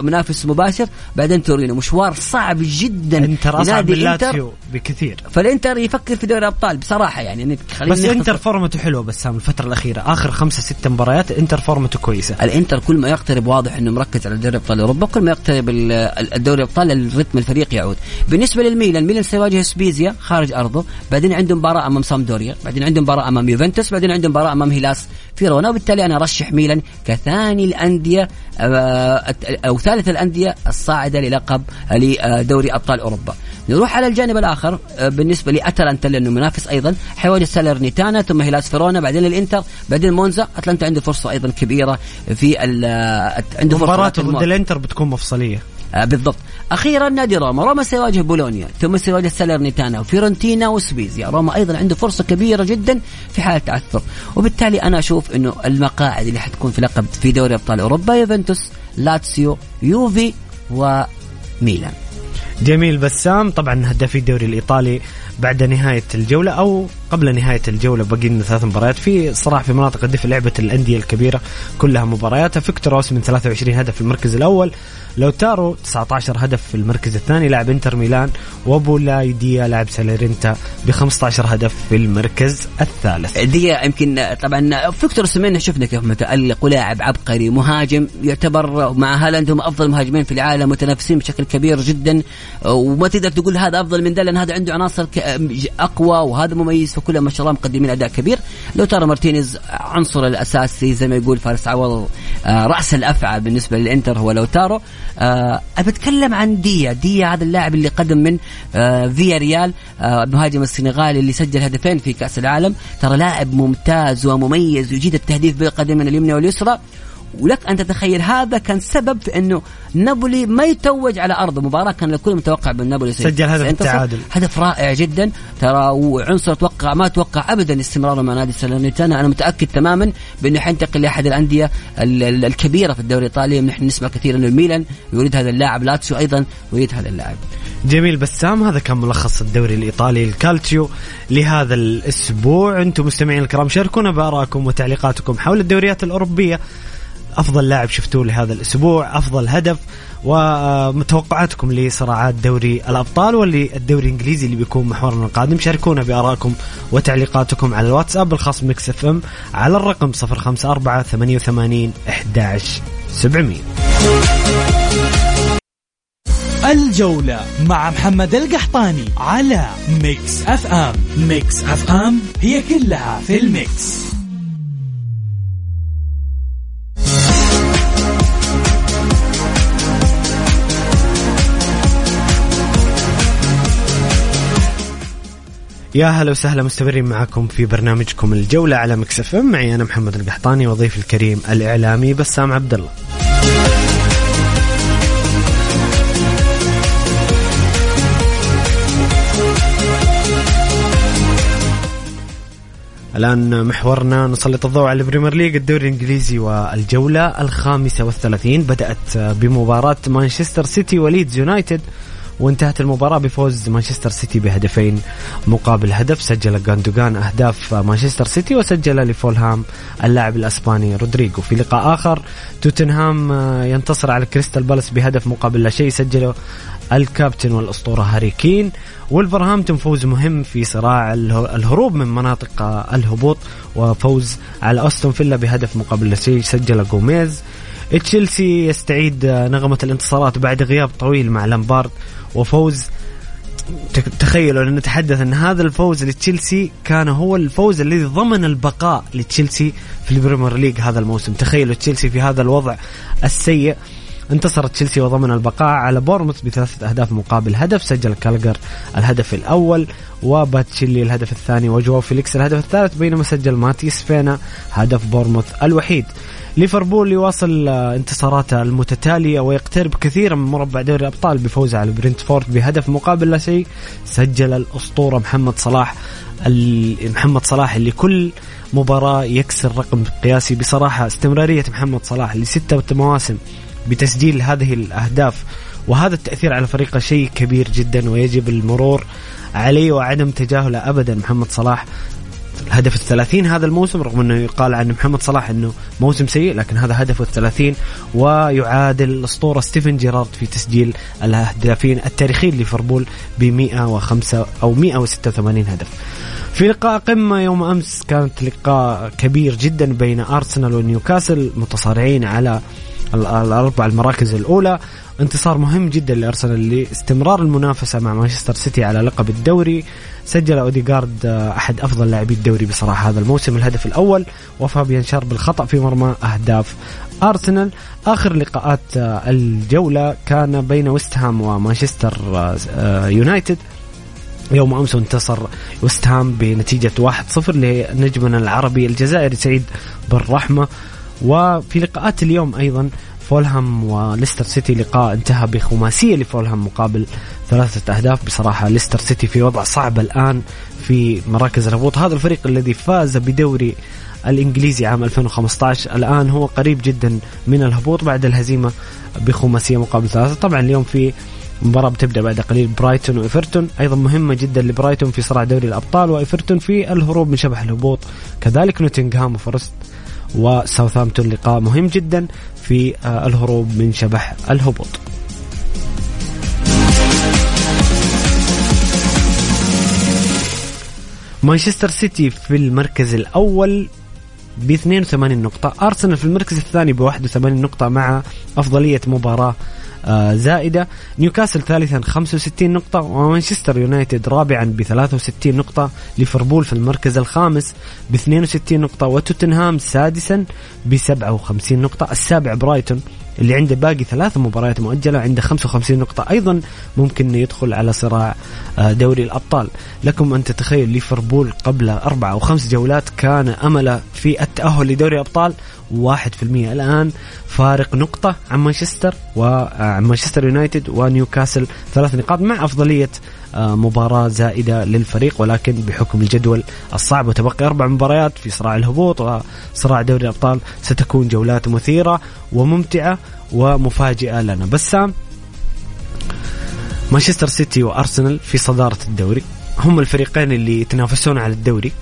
منافس مباشر بعدين تورينو. مشوار صعب جدا. انتر اصعب من لاتسيو بكثير. فالإنتر يفكر في دوري الأبطال بصراحة يعني. بس إنتر فورمته حلوة بسام الفترة الأخيرة. آخر خمسة ست مباريات إنتر فورمته كويسة. الإنتر كل ما يقترب واضح إنه مركز على دوري أبطال أوروبا كل ما يقترب الدوري الأبطال الرتم الفريق يعود. بالنسبة للميلان ميلان سيواجه سبيزيا خارج أرضه بعدين عنده مباراة أمام سامدوريا بعدين عنده مباراة أمام يوفنتوس بعدين عنده مباراة أمام هيلاس فيرونا وبالتالي أنا أرشح ميلان كثاني الأندية آه، أو ثالث الأندية الصاعدة للقب لدوري أبطال أوروبا. نروح على الجانب الآخر آه، بالنسبة لأتلانتا لأنه منافس أيضا. حيواجه سالرنيتانا ثم هيلاس فيرونا بعدين الإنتر بعدين مونزا. أتلانتا عنده فرصة أيضا كبيرة في آه، عنده فرصة مباراته ضد الإنتر بتكون مفصلية. بالضبط. أخيرا نادي روما. روما سيواجه بولونيا ثم سيواجه سالرنيتانا وفيرونتينا وسبيزيا روما أيضا عنده فرصة كبيرة جدا في حالة تعثر. وبالتالي أنا أشوف إنه المقاعد اللي حتكون في لقب في دوري أبطال أوروبا يوفنتوس لاتسيو يوفي وميلان. جميل. بسام طبعا هدافي الدوري الإيطالي بعد نهاية الجولة أو قبل نهاية الجولة باقي لنا ثلاث مباريات. في صراحة في مناطق الدفء لعبة الأندية الكبيرة كلها مبارياتها فيكتور من 23 هدف في المركز الأول. لوتارو 19 هدف في المركز الثاني لاعب انتر ميلان وبولاي ديا لاعب ساليرنيتانا ب 15 هدف في المركز الثالث. دي يمكن طبعا فيكتور سمين شفنا كيف متألق ولاعب عبقري مهاجم يعتبر مع هالاند هم أفضل مهاجمين في العالم متنافسين بشكل كبير جدا. وما تقدر تقول هذا أفضل من ذا لأن هذا عنده عناصر أقوى وهذا مميز فكلهم ما شاء الله مقدمين أداء كبير. لوتارو مارتينيز عنصر الأساسي زي ما يقول فارس عوض آه، رأس الأفعى بالنسبة للإنتر هو لو أه بتكلم عن ديا. ديا هذا اللاعب اللي قدم من أه فيا ريال أه مهاجم السنغال اللي سجل هدفين في كأس العالم. ترى لاعب ممتاز ومميز ويجيد التهديف بالقدمين اليمنى واليسرى. ولك أن تتخيل هذا كان سبب في أنه نابولي ما يتوج على أرضه مباراة كان الكل متوقع بالنابولي سجل هدف التعادل. هدف رائع جدا. ترى وعنصر أتوقع ما أتوقع ابدا استمراره مع نادي سالرنيتانا. أنا متأكد تماما بأنه حينتقل لأحد الأندية الكبيرة في الدوري الإيطالي. نحن نسمع كثير أنه الميلان يريد هذا اللاعب لاتسيو أيضا يريد هذا اللاعب. جميل بسام هذا كان ملخص الدوري الإيطالي الكالتشيو لهذا الأسبوع. أنتم مستمعين الكرام شاركونا بآرائكم وتعليقاتكم حول الدوريات الأوروبية. أفضل لاعب شفتوه لهذا الأسبوع أفضل هدف ومتوقعاتكم لصراعات دوري الأبطال واللي الدوري الإنجليزي اللي بيكون محورنا القادم. شاركونا بآرائكم وتعليقاتكم على الواتساب الخاص Mix FM على الرقم 054 88 11 700 الجولة مع محمد القحطاني على Mix FM. Mix FM هي كلها في ال Mix. يا هلا وسهلا مستمرين معكم في برنامجكم الجولة على Mix FM. معي أنا محمد القحطاني وضيف الكريم الإعلامي بسام عبد الله الآن محورنا نسلط الضوء على ال Premier League الدوري الإنجليزي والجولة الخامسة والثلاثين. بدأت بمباراة مانشستر سيتي وليدز يونايتد. وانتهت المباراة بفوز مانشستر سيتي بهدفين مقابل هدف سجل جوندوجان أهداف مانشستر سيتي وسجل لفولهام اللاعب الأسباني رودريجو. في لقاء آخر توتنهام ينتصر على كريستال بالاس بهدف مقابل لا شيء سجله الكابتن والأسطورة هاري كين. ولفرهامبتون فوز مهم في صراع الهروب من مناطق الهبوط وفوز على أستون فيلا بهدف مقابل لا شيء سجل جوميز تشيلسي يستعيد نغمة الانتصارات بعد غياب طويل مع لامبارد وفوز. تخيلوا أن نتحدث أن هذا الفوز لتشيلسي كان هو الفوز الذي ضمن البقاء لتشيلسي في ال Premier League هذا الموسم. تخيلوا تشيلسي في هذا الوضع السيء. انتصرت تشيلسي وضمن البقاء على بورنموث بثلاثة أهداف مقابل هدف سجل جالاجر الهدف الأول وبادياشيلي الهدف الثاني وجواو فيليكس الهدف الثالث بينما سجل ماتياس فينيا هدف بورموث الوحيد. ليفربول يواصل آه، انتصاراته المتتالية ويقترب كثيرا من مربع دوري الأبطال بفوزه على برنتفورد بهدف مقابل لا شيء. سجل الأسطورة محمد صلاح محمد صلاح اللي كل مباراة يكسر رقم قياسي بصراحة استمرارية محمد صلاح لستة مواسم بتسجيل هذه الأهداف. وهذا التأثير على فريقه شيء كبير جدا ويجب المرور عليه وعدم تجاهله أبدا محمد صلاح. الهدف الثلاثين هذا الموسم رغم أنه يقال عن محمد صلاح أنه موسم سيء لكن هذا هدفه الثلاثين ويعادل الأسطورة ستيفن جيرارد في تسجيل الهدافين التاريخيين ليفربول ب 105 أو 186 هدف. في لقاء قمة يوم أمس كانت لقاء كبير جدا بين أرسنال ونيوكاسل متصارعين على ال- الأربع المراكز الأولى. انتصار مهم جدا لأرسنال لاستمرار المنافسة مع مانشستر سيتي على لقب الدوري. سجل أوديغارد آه، أحد أفضل لاعبي الدوري بصراحة هذا الموسم. الهدف الأول وفابيان شار بالخطأ في مرمى أهداف أرسنال. آخر لقاءات آه، الجولة كان بين ويست هام ومانشستر آه، يونايتد. يوم أمس انتصر ويست هام بنتيجة 1-0 لنجمنا العربي الجزائري سعيد بن رحمة. وفي لقاءات اليوم أيضا فولهام وليستر سيتي لقاء انتهى بخماسية لفولهام مقابل ثلاثة أهداف. بصراحة ليستر سيتي في وضع صعب الآن في مراكز الهبوط. هذا الفريق الذي فاز بدوري الإنجليزي عام 2015 الآن هو قريب جدا من الهبوط بعد الهزيمة بخماسية مقابل ثلاثة. طبعا اليوم في مباراة بتبدأ بعد قليل برايتون وإيفرتون. أيضا مهمة جدا لبرايتون في صراع دوري الأبطال وإيفرتون في الهروب من شبح الهبوط. كذلك نوتنغهام فورست وساوثهامبتون لقاء مهم جدا. في آه، الهروب من شبح الهبوط. مانشستر سيتي في المركز الأول ب 82 نقطة. أرسنال في المركز الثاني ب 81 نقطة مع أفضلية مباراة زائدة نيوكاسل ثالثا 65 نقطة ومانشستر يونايتد رابعا ب 63 نقطة. ليفربول في المركز الخامس ب 62 نقطة وتوتنهام سادسا ب 57 نقطة. السابع برايتون اللي عنده باقي ثلاث مباريات مؤجلة عنده 55 نقطة. أيضا ممكن يدخل على صراع آه، دوري الأبطال. لكم أن تتخيل ليفربول قبل أربع أو خمس جولات كان أمله في التأهل لدوري في المية. الآن فارق نقطة عن مانشستر وعن مانشستر يونايتد ونيوكاسل ثلاث نقاط مع أفضلية آه، مباراة زائدة للفريق ولكن بحكم الجدول الصعب وتبقي أربع مباريات في صراع الهبوط وصراع دوري الأبطال ستكون جولات مثيرة وممتعة ومفاجئة لنا. بسام مانشستر سيتي وأرسنال في صدارة الدوري. هم الفريقين اللي يتنافسون على الدوري.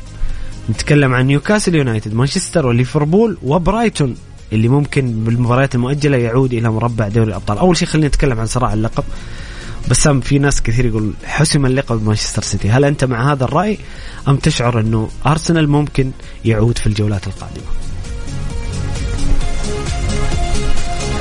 نتكلم عن نيوكاسل يونايتد مانشستر وليفربول وبرايتون اللي ممكن بالمباريات المؤجلة يعود إلى مربع دوري الأبطال. أول شيء خلينا نتكلم عن صراع اللقب. بسام في ناس كثير يقول حسم اللقب بمانشستر سيتي هل أنت مع هذا الرأي أم تشعر أنه أرسنال ممكن يعود في الجولات القادمة؟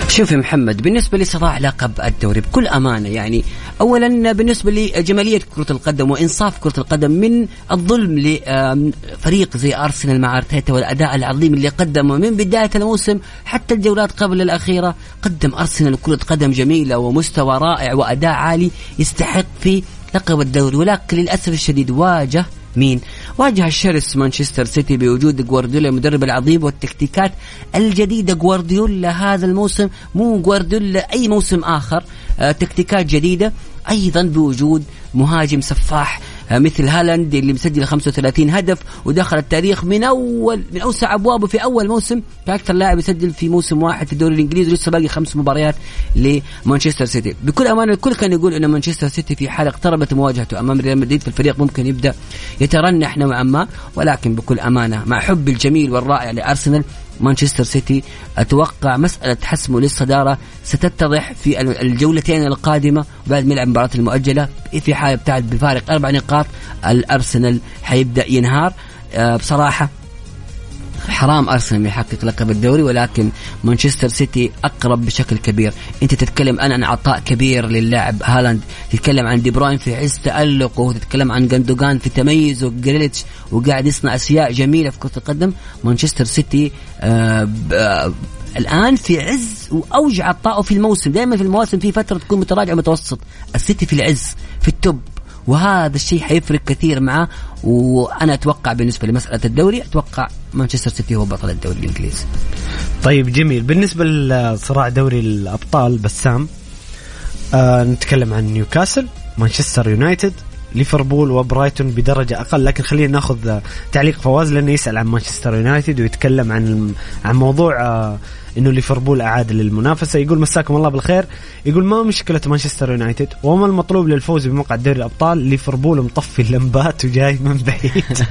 شوف يا محمد بالنسبة لصراع لقب الدوري بكل أمانة يعني أولا بالنسبة لجمالية كرة القدم وإنصاف كرة القدم من الظلم لفريق زي أرسنال مع أرتيتا والأداء العظيم اللي قدمه من بداية الموسم حتى الجولات قبل الأخيرة قدم أرسنال كرة قدم جميلة ومستوى رائع وأداء عالي يستحق في لقب الدوري. ولكن للأسف الشديد واجه مين؟ واجه الشرس مانشستر سيتي بوجود جوارديولا المدرب العظيم والتكتيكات الجديدة. جوارديولا هذا الموسم مو جوارديولا أي موسم آخر آه تكتيكات جديدة. أيضا بوجود مهاجم سفاح آه مثل هالاند اللي مسجل 35 هدف ودخل التاريخ من اول من أوسع أبوابه في أول موسم. كأكثر لاعب يسجل في موسم واحد في الدوري الإنجليزي ولسه باقي خمس مباريات لمانشستر سيتي. بكل امانه الكل كان يقول إن مانشستر سيتي في حال اقتربت مواجهته أمام ريال مدريد فالفريق ممكن يبدأ يترنح نوعا ما. ولكن بكل أمانة مع حب الجميل والرائع لأرسنال مانشستر سيتي أتوقع مسألة حسمه للصدارة ستتضح في الجولتين القادمة بعد ما يلعب المباراة المؤجلة في حال ابتعد بفارق أربع نقاط. الأرسنال حيبدأ ينهار. أه بصراحة حرام أرسنال يحقق لقب الدوري ولكن مانشستر سيتي أقرب بشكل كبير. أنت تتكلم الان عن عطاء كبير للاعب هالاند تتكلم عن دي بروين في عز تألقه تتكلم عن جندوجان في تميزه جريليتش وقاعد يصنع أشياء جميلة في كرة القدم. مانشستر سيتي آه آه الآن في عز واوج عطائه في الموسم. دائما في المواسم في فترة تكون متراجع متوسط. السيتي في العز في التوب. وهذا الشيء حيفرق كثير معه وأنا أتوقع بالنسبة لمسألة الدوري أتوقع مانشستر سيتي هو بطل الدوري الإنجليزي. طيب جميل. بالنسبة لصراع دوري الأبطال بسام آه نتكلم عن نيوكاسل مانشستر يونايتد ليفربول وبرايتون بدرجة أقل. لكن خلينا ناخذ تعليق فواز لأنه يسأل عن مانشستر يونايتد ويتكلم عن عن موضوع آه، إنه ليفربول أعاد للمنافسة. يقول مساكم الله بالخير. يقول ما مشكلة مانشستر يونايتد؟ وما المطلوب للفوز بمقعد دوري الأبطال؟ ليفربول مطفي اللمبات وجاي من بعيد.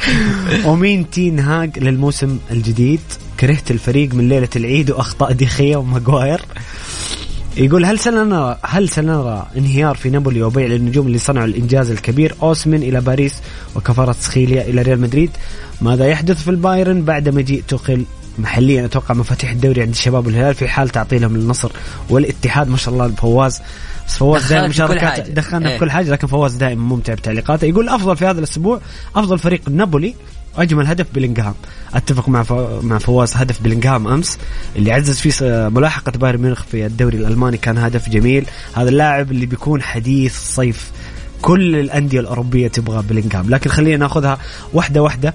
*laughs* ومين تين هاج للموسم الجديد؟ كرهت الفريق من ليلة العيد وأخطاء ديخيا وماغواير. يقول هل سنرى هل سنرى انهيار في نابولي وبيع للنجوم اللي صنعوا الإنجاز الكبير؟ اوسمن إلى باريس وكفاراتسخيليا إلى ريال مدريد. ماذا يحدث في البايرن بعد مجيء توخيل محليا. أتوقع مفاتيح الدوري عند الشباب والهلال في حال تعطيلهم للنصر والاتحاد. ما شاء الله فواز بس فواز دائما مشاركات دخلنا في كل حاجة لكن فواز دائما ممتع بتعليقاته. يقول أفضل في هذا الأسبوع أفضل فريق نابولي أجمل هدف بلينغهام أتفق مع مع فواز هدف بلينغهام أمس. اللي عزز فيه ملاحقة بايرن ميونخ في الدوري الألماني كان هدف جميل. هذا اللاعب اللي بيكون حديث الصيف كل الأندية الأوروبية تبغى بلينغهام لكن خلينا ناخذها واحدة واحدة.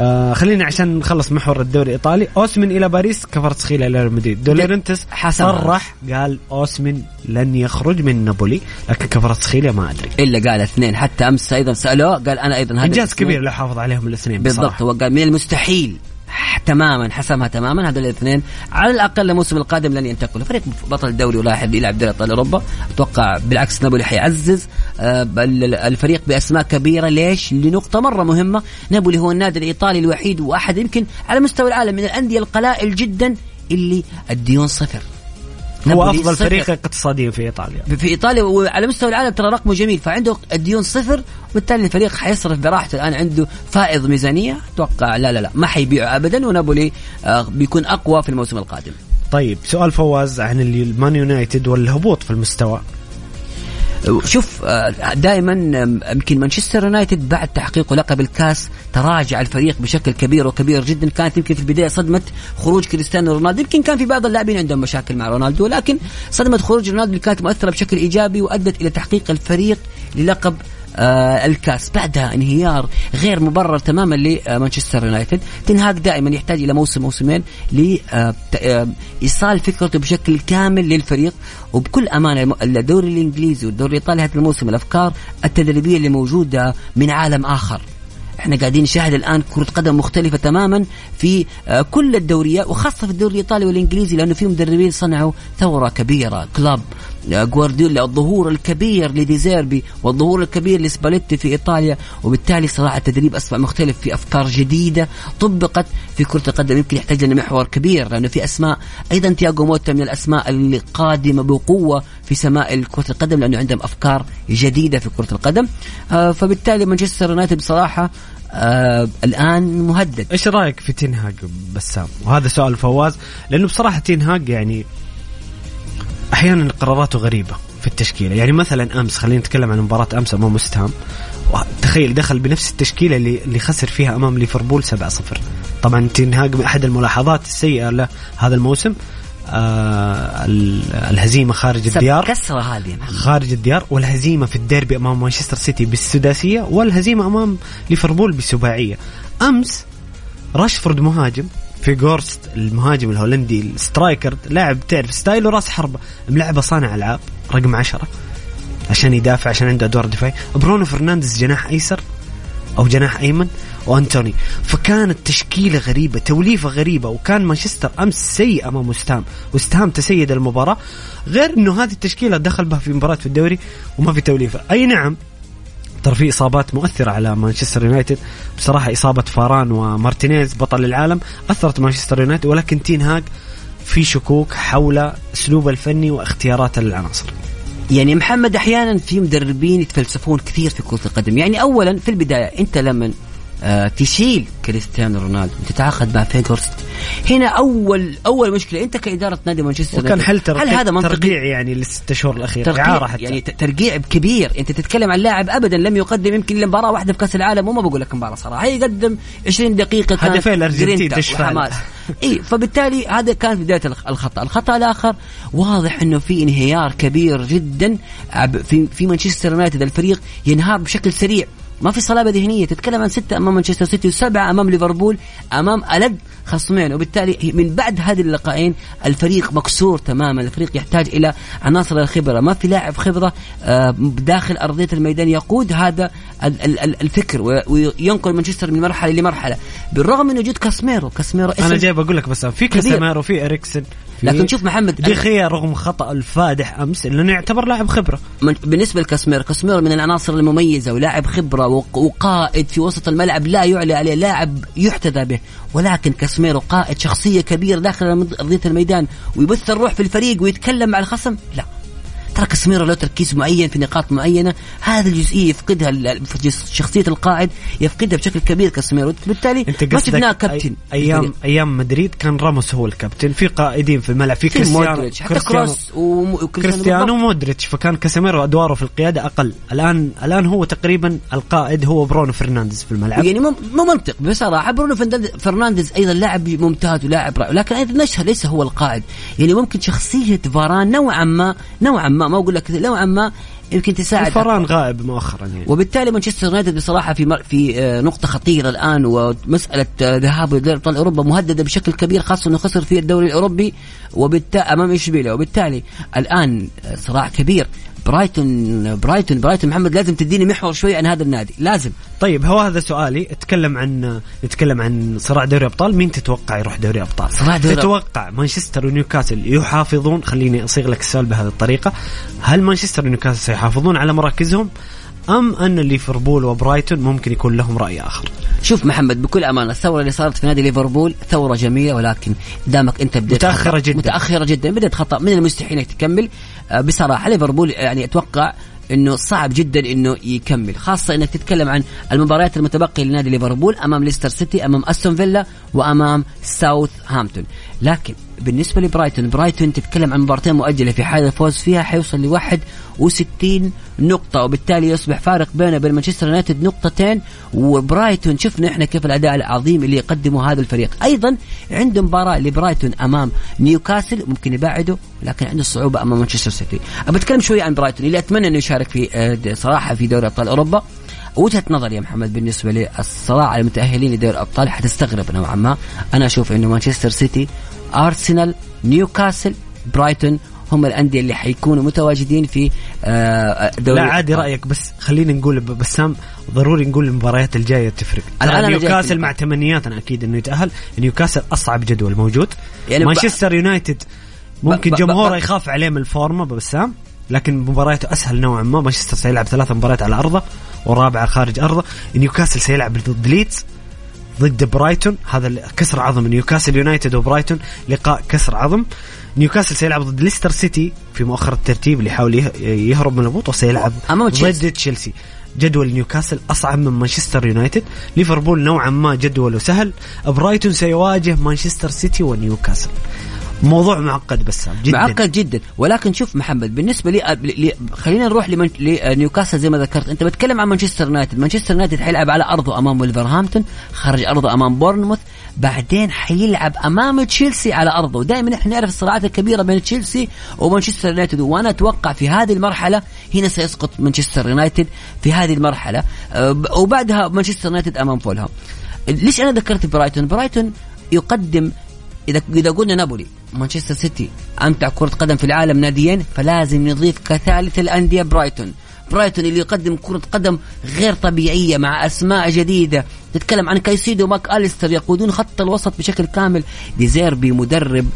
آه خلينا عشان نخلص محور الدوري الإيطالي. اوسمن إلى باريس كفاراتسخيليا إلى ريال مدريد. دي لورينتيس صرح قال اوسمن لن يخرج من نابولي لكن كفرت سخيلة ما أدري. إلا قال اثنين حتى أمس أيضا سألوه قال أنا أيضا هذا إنجاز كبير لو حافظ عليهم الاثنين بالضبط هو قال من المستحيل. تماما حسمها تماما. هذول الاثنين على الأقل الموسم القادم لن ينتقلوا. فريق بطل الدوري ولاعب يلعب دوري أبطال أوروبا. أتوقع بالعكس نابولي حيعزز. آه، الفريق بأسماء كبيرة. ليش؟ لنقطة مرة مهمة. نابولي هو النادي الإيطالي الوحيد واحد يمكن على مستوى العالم من الأندية القلائل جدا اللي الديون صفر. هو أفضل فريق اقتصاديا في إيطاليا. في إيطاليا وعلى مستوى العالم ترى رقمه جميل فعنده الديون صفر وبالتالي الفريق حيصرف براحته. الآن عنده فائض ميزانية أتوقع لا لا لا ما حيبيعه ابدا ونابولي آه، بيكون أقوى في الموسم القادم. طيب سؤال فواز عن المان يونايتد والهبوط في المستوى. شوف آه، دائما يمكن مانشستر يونايتد بعد تحقيقه لقب الكاس تراجع الفريق بشكل كبير وكبير جدا. كانت يمكن في البداية صدمة خروج كريستيانو رونالدو. يمكن كان في بعض اللاعبين عندهم مشاكل مع رونالدو لكن صدمة خروج رونالدو كانت مؤثرة بشكل إيجابي وأدت إلى تحقيق الفريق للقب الكاس. بعدها انهيار غير مبرر تماما لمانشستر يونايتد. تنهاك دائما يحتاج إلى موسم موسمين لايصال آه فكرته بشكل كامل للفريق. وبكل أمانة الدوري الإنجليزي والدوري الإيطالي هذا الموسم الأفكار التدريبية اللي موجودة من عالم آخر. إحنا قاعدين نشاهد الآن كرة قدم مختلفة تماما في آه، كل الدوريات وخاصة في الدوري الإيطالي والإنجليزي لأنه في مدربين صنعوا ثورة كبيرة. كلاب جوارديولا الظهور الكبير لديزيربي والظهور الكبير لسباليتي في إيطاليا وبالتالي صراحة التدريب اصبح مختلف في أفكار جديدة طبقت في كرة القدم. يمكن يحتاج لنا محور كبير لأنه في أسماء أيضا تياجو موتا من الأسماء اللي قادمه بقوة في سماء كرة القدم لأنه عندهم أفكار جديدة في كرة القدم. آه فبالتالي مانشستر يونايتد بصراحة آه الآن مهدد. إيش رأيك في تنهاج بسام؟ وهذا سؤال فواز لأنه بصراحة تنهاج يعني أحيانا قراراته غريبة في التشكيلة. يعني مثلا أمس خلينا نتكلم عن مباراة أمس أمام وستهام تخيل دخل بنفس التشكيلة اللي اللي خسر فيها أمام ليفربول 7-0 طبعا تنهاج أحد الملاحظات السيئة له هذا الموسم. آه الهزيمة خارج الديار. كسره هذه. خارج الديار والهزيمة في الديربي أمام مانشستر سيتي بالسداسية والهزيمة أمام ليفربول بالسباعية. أمس راشفورد مهاجم فيجورست المهاجم الهولندي ال striker لاعب تعرف style ه راس حربة ملعبه صانع ألعاب رقم عشرة عشان يدافع عشان عنده أدوار دفاعي برونو فرنانديز جناح أيسر أو جناح أيمن وانتوني فكانت تشكيلة غريبة توليفة غريبة وكان مانشستر أمس سيء أمام وستهام وستهام تسيد المباراة غير إنه هذه التشكيلة دخل بها في مباراة في الدوري وما في توليفة. أي نعم ترى في إصابات مؤثرة على مانشستر يونايتد. بصراحة إصابة فاران ومارتينيز بطل العالم أثرت مانشستر يونايتد ولكن تين هاج في شكوك حول أسلوبه الفني واختياراته للعناصر. يعني محمد أحيانا في مدربين يتفلسفون كثير في كرة القدم. يعني اولا في البداية أنت لما تشيل كريستيانو رونالدو. تتعاقد مع فيجورست هنا اول أول مشكلة. أنت كإدارة نادي مانشستر وكان حل هل هذا منطقي؟ ترقيع يعني للست شهور الاخيره ترقيع إعارة حتى. يعني ترقيع كبير. أنت تتكلم عن لاعب ابدا لم يقدم يمكن الا مباراه واحدة في كأس العالم وما بقول لك مباراة صراحة. هي قدم 20 دقيقه كانت هدفين تشفى وحماس. إي فبالتالي هذا كانت بداية الخ- الخطأ. الخطأ الآخر واضح إنه في انهيار كبير جدا في في مانشستر يونايتد. الفريق ينهار بشكل سريع. ما في صلابة ذهنية. تتكلم عن ستة أمام مانشستر سيتي وسبعة أمام ليفربول أمام ألد خصمين وبالتالي من بعد هذه اللقاءين الفريق مكسور تماما. الفريق يحتاج إلى عناصر الخبرة. ما في لاعب خبرة آه، داخل أرضية الميدان يقود هذا ال- ال- ال- الفكر وي- وينقل مانشستر من مرحلة لمرحله بالرغم من وجود كاسميرو كاسميرو أنا جاي بقول لك بس في كبير. كاسيميرو في إريكسن لكن شوف محمد دي- ديخيا رغم خطأ الفادح أمس انه يعتبر لاعب خبرة. من بالنسبة لكاسميرو كاسميرو من العناصر المميزة ولاعب خبرة وق- وقائد في وسط الملعب لا يعلى عليه لاعب يحتذى به. ولكن كاسميرو قائد شخصية كبيرة داخل أرضية الميدان ويبث الروح في الفريق ويتكلم مع الخصم؟ لا. ترى كاسميرو له تركيز معين في نقاط معينة. هذه الجزئية يفقدها في شخصية القائد يفقدها بشكل كبير كاسميرو بالتالي أنت ما شفناه كابتن. أيام أيام مدريد كان راموس هو الكابتن. في قائدين في الملعب. في كريستيانو مودريتش. حتى كروس وكريستيانو. مودريتش. فكان كاسيميرو ادواره في القيادة أقل. الان الآن هو تقريبا القائد هو برونو فرنانديز في الملعب. يعني مو منطق بصراحة. برونو فرنانديز- فرنانديز أيضا لاعب ممتاز ولاعب رائع. لكن أيضا نشهر ليس هو القائد يعني ممكن شخصية فاران نوعا ما نوعا ما ما أقول لك نوعا ما يمكن تساعد. فاران غائب مؤخرا يعني. وبالتالي مانشستر يونايتد بصراحة في مر- في آه، نقطة خطيرة الآن ومسألة آه، ذهابه لدوري أبطال أوروبا مهددة بشكل كبير خاصة إنه خسر في الدوري الأوروبي وبالتالي أمام اشبيليا وبالتالي الآن آه، صراع كبير. برايتون برايتون برايتون محمد لازم تديني محور شوي عن هذا النادي. لازم. طيب هو هذا سؤالي. اتكلم عن نتكلم عن صراع دوري أبطال. مين تتوقع يروح دوري أبطال؟ صراع دوري تتوقع مانشستر ونيوكاسل يحافظون؟ خليني أصيغ لك السؤال بهذه الطريقة. هل مانشستر ونيوكاسل سيحافظون على مراكزهم؟ أم أن ليفربول وبرايتون ممكن يكون لهم رأي آخر؟ شوف محمد بكل أمانة الثورة اللي صارت في نادي ليفربول ثورة جميلة ولكن دامك أنت بديت متأخرة خطأ. جداً. متأخرة جدا. بدأت خطا من المستحيل إنك تكمل؟ بصراحة ليفربول يعني أتوقع إنه صعب جدا إنه يكمل خاصة إنك تتكلم عن المباريات المتبقية لنادي ليفربول أمام ليستر سيتي أمام أستون فيلا وأمام ساوث هامبتون لكن بالنسبة لبرايتون برايتون تتكلم عن مباراتين مؤجلة. في حال الفوز فيها حيوصل ل 61 نقطة وبالتالي يصبح فارق بينه وبين مانشستر يونايتد نقطتين. وبرايتون شفنا إحنا كيف الأداء العظيم اللي يقدمه هذا الفريق. أيضا عنده مباراة لبرايتون أمام نيوكاسل ممكن يبعده لكن عنده صعوبة أمام مانشستر سيتي. أبى أتكلم شوي عن برايتون اللي أتمنى إنه يشارك في آه، صراحة في دوري أبطال أوروبا. وجهة نظري يا محمد بالنسبة للصراع المتأهلين لدوري الأبطال حتستغرب نوعا ما. أنا أشوف إنه مانشستر سيتي أرسنال نيوكاسل برايتون هم الأندية اللي حيكونوا متواجدين في آه، دوري لا عادي. رأيك بس خلينا نقول بسام ضروري نقول المباريات الجاية تفرق. نيوكاسل مع. تمنياتنا أكيد إنه يتأهل. نيوكاسل أصعب جدول موجود. يعني مانشستر يونايتد ممكن جمهوره يخاف عليه من الفورمة بسام لكن مبارياته أسهل نوعا ما. مانشستر سيلعب ثلاث مباريات على أرضه والرابعه خارج أرضه. نيوكاسل سيلعب ضد ليدز. ضد برايتون. هذا كسر عظم نيوكاسل يونايتد وبرايتون. لقاء كسر عظم. نيوكاسل سيلعب ضد ليستر سيتي في مؤخر الترتيب اللي يحاول يه- يهرب من الهبوط وسيلعب. ضد تشيلسي. جدول نيوكاسل أصعب من مانشستر يونايتد. ليفربول نوعا ما جدوله سهل. برايتون سيواجه مانشستر سيتي ونيوكاسل. موضوع معقد بس جدا. معقد جدا. ولكن شوف محمد بالنسبة لي, لي خلينا نروح. لنيوكاسل زي ما ذكرت. أنت بتكلم عن مانشستر يونايتد. مانشستر يونايتد حيلعب على أرضه أمام ولفرهامبتون خارج أرضه أمام بورنموث بعدين حيلعب أمام تشيلسي على أرضه. ودائما إحنا نعرف الصراعات الكبيرة بين تشيلسي ومانشستر يونايتد. وأنا أتوقع في هذه المرحلة هنا سيسقط مانشستر يونايتد في هذه المرحلة. وبعدها مانشستر يونايتد أمام فولهام. ليش أنا ذكرت برايتون؟ برايتون يقدم اذا إذا قلنا نابولي مانشستر سيتي أمتع كرة قدم في العالم ناديين فلازم نضيف كثالث الأندية برايتون. برايتون اللي يقدم كرة قدم غير طبيعية مع أسماء جديدة. تتكلم عن كايسيدو ماك أليستر يقودون خط الوسط بشكل كامل. ديزيربي مدرب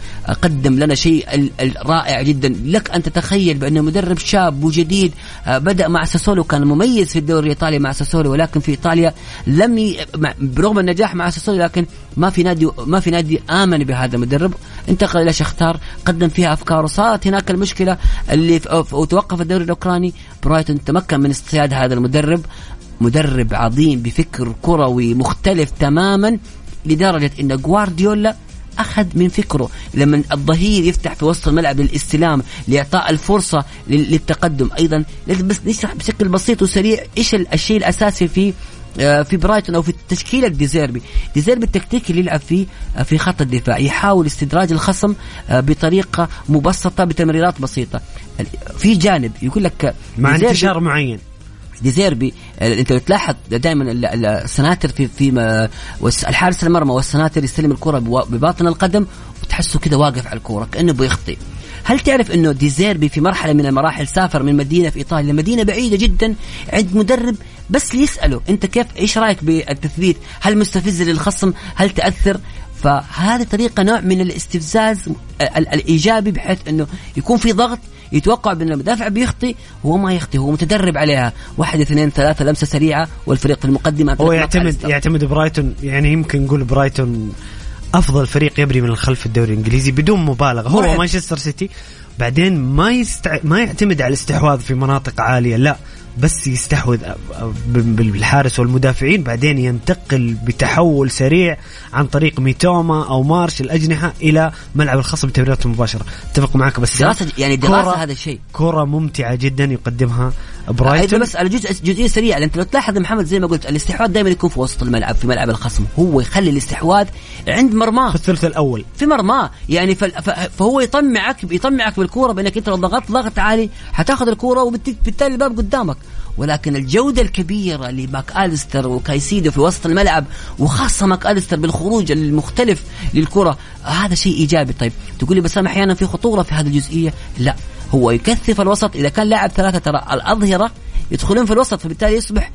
قدم لنا شيء رائع جدا. لك أن تتخيل بأنه مدرب شاب وجديد آه، بدأ مع ساسولو كان مميز في الدوري الإيطالي مع ساسولو ولكن في إيطاليا لم ي... برغم النجاح مع ساسولو لكن ما في نادي ما في نادي آمن بهذا المدرب. انتقل إلى شختار قدم فيها أفكاره صارت هناك المشكلة اللي في... وتوقف الدوري الأوكراني. برايتون تمكن من اصطياد هذا المدرب. مدرب عظيم بفكر كروي مختلف تماما لدرجة إن جوارديولا أخذ من فكره. لما الظهير يفتح في وسط الملعب للاستلام لإعطاء الفرصة للتقدم. أيضا لازم بس نشرح بشكل بسيط وسريع إيش الشيء الأساسي في آه، في برايتون أو في تشكيلة ديزيربي ديزيربي التكتيك اللي يلعب فيه آه، في خط الدفاع. يحاول استدراج الخصم آه، بطريقة مبسطة بتمريرات بسيطة. في جانب يقول لك مع انتشار معين. ديزيربي انت تلاحظ دائما السناتر في في الحارس المرمى والسناتر يستلم الكرة بباطن القدم وتحسه كذا واقف على الكورة كأنه بيخطي. هل تعرف إنه ديزيربي في مرحلة من المراحل سافر من مدينة في إيطاليا لمدينة بعيدة جدا عند مدرب بس ليساله أنت كيف إيش رأيك بالتثبيت؟ هل مستفز للخصم؟ هل تأثر؟ فهذه طريقة نوع من الاستفزاز الإيجابي بحيث إنه يكون في ضغط يتوقع بأن المدافع بيخطي هو ما يخطي هو متدرب عليها. واحد اثنين ثلاثة لمسة سريعة والفريق المقدم هو يعتمد يعتمد برايتون يعني يمكن نقول برايتون أفضل فريق يبني من الخلف في الدوري الإنجليزي بدون مبالغة. هو مانشستر سيتي بعدين ما يستع... ما يعتمد على الاستحواذ في مناطق عالية لا. بس يستحوذ بالحارس والمدافعين. بعدين ينتقل بتحول سريع عن طريق ميتوما أو مارش الأجنحة إلى ملعب الخصم بتمريرات مباشره أتفق معك بس دراسه يعني دراسة هذا الشيء. كرة ممتعة جدا يقدمها برايتون. بس على جزء جزئية سريعة انت لو تلاحظ محمد زي ما قلت الاستحواذ دائما يكون في وسط الملعب في ملعب الخصم. هو يخلي الاستحواذ عند مرماه. في الثلث الأول. في مرماه. يعني فهو يطمعك يطمعك بالكورة بأنك أنت لو ضغطت ضغط عالي حتاخذ الكورة وبالتالي الباب قدامك. ولكن الجودة الكبيرة لماك أليستر وكايسيدو في وسط الملعب وخاصة ماك أليستر بالخروج المختلف للكرة هذا شيء إيجابي. طيب تقول لي بس أحيانا في خطورة في هذه الجزئية؟ لا. هو يكثف الوسط. إذا كان لاعب ثلاثة ترى الأظهرة يدخلون في الوسط فبالتالي يصبح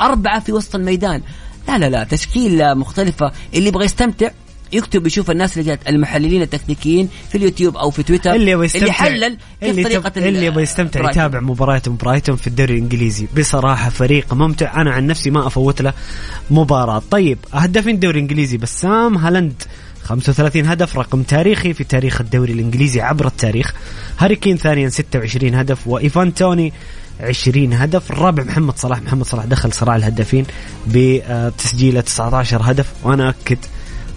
أربعة في وسط الميدان. لا لا لا تشكيلة مختلفة. اللي يبغى يستمتع يكتب يشوف الناس اللي جات المحللين التكنيكيين في اليوتيوب أو في تويتر. اللي يبغى يستمتع اللي حلل كيف اللي طريقة اللي يبغى يستمتع يتابع مباريات برايتون في الدوري الإنجليزي. بصراحة فريق ممتع. أنا عن نفسي ما أفوت له مباراة. طيب هدافين الدوري الإنجليزي بسام هالاند. 35 هدف رقم تاريخي في تاريخ الدوري الإنجليزي عبر التاريخ. هاري كين ثانيا 26 هدف وإيفان توني 20 هدف. الرابع محمد صلاح محمد صلاح دخل صراع الهدافين بتسجيله 19 هدف. وأنا أكد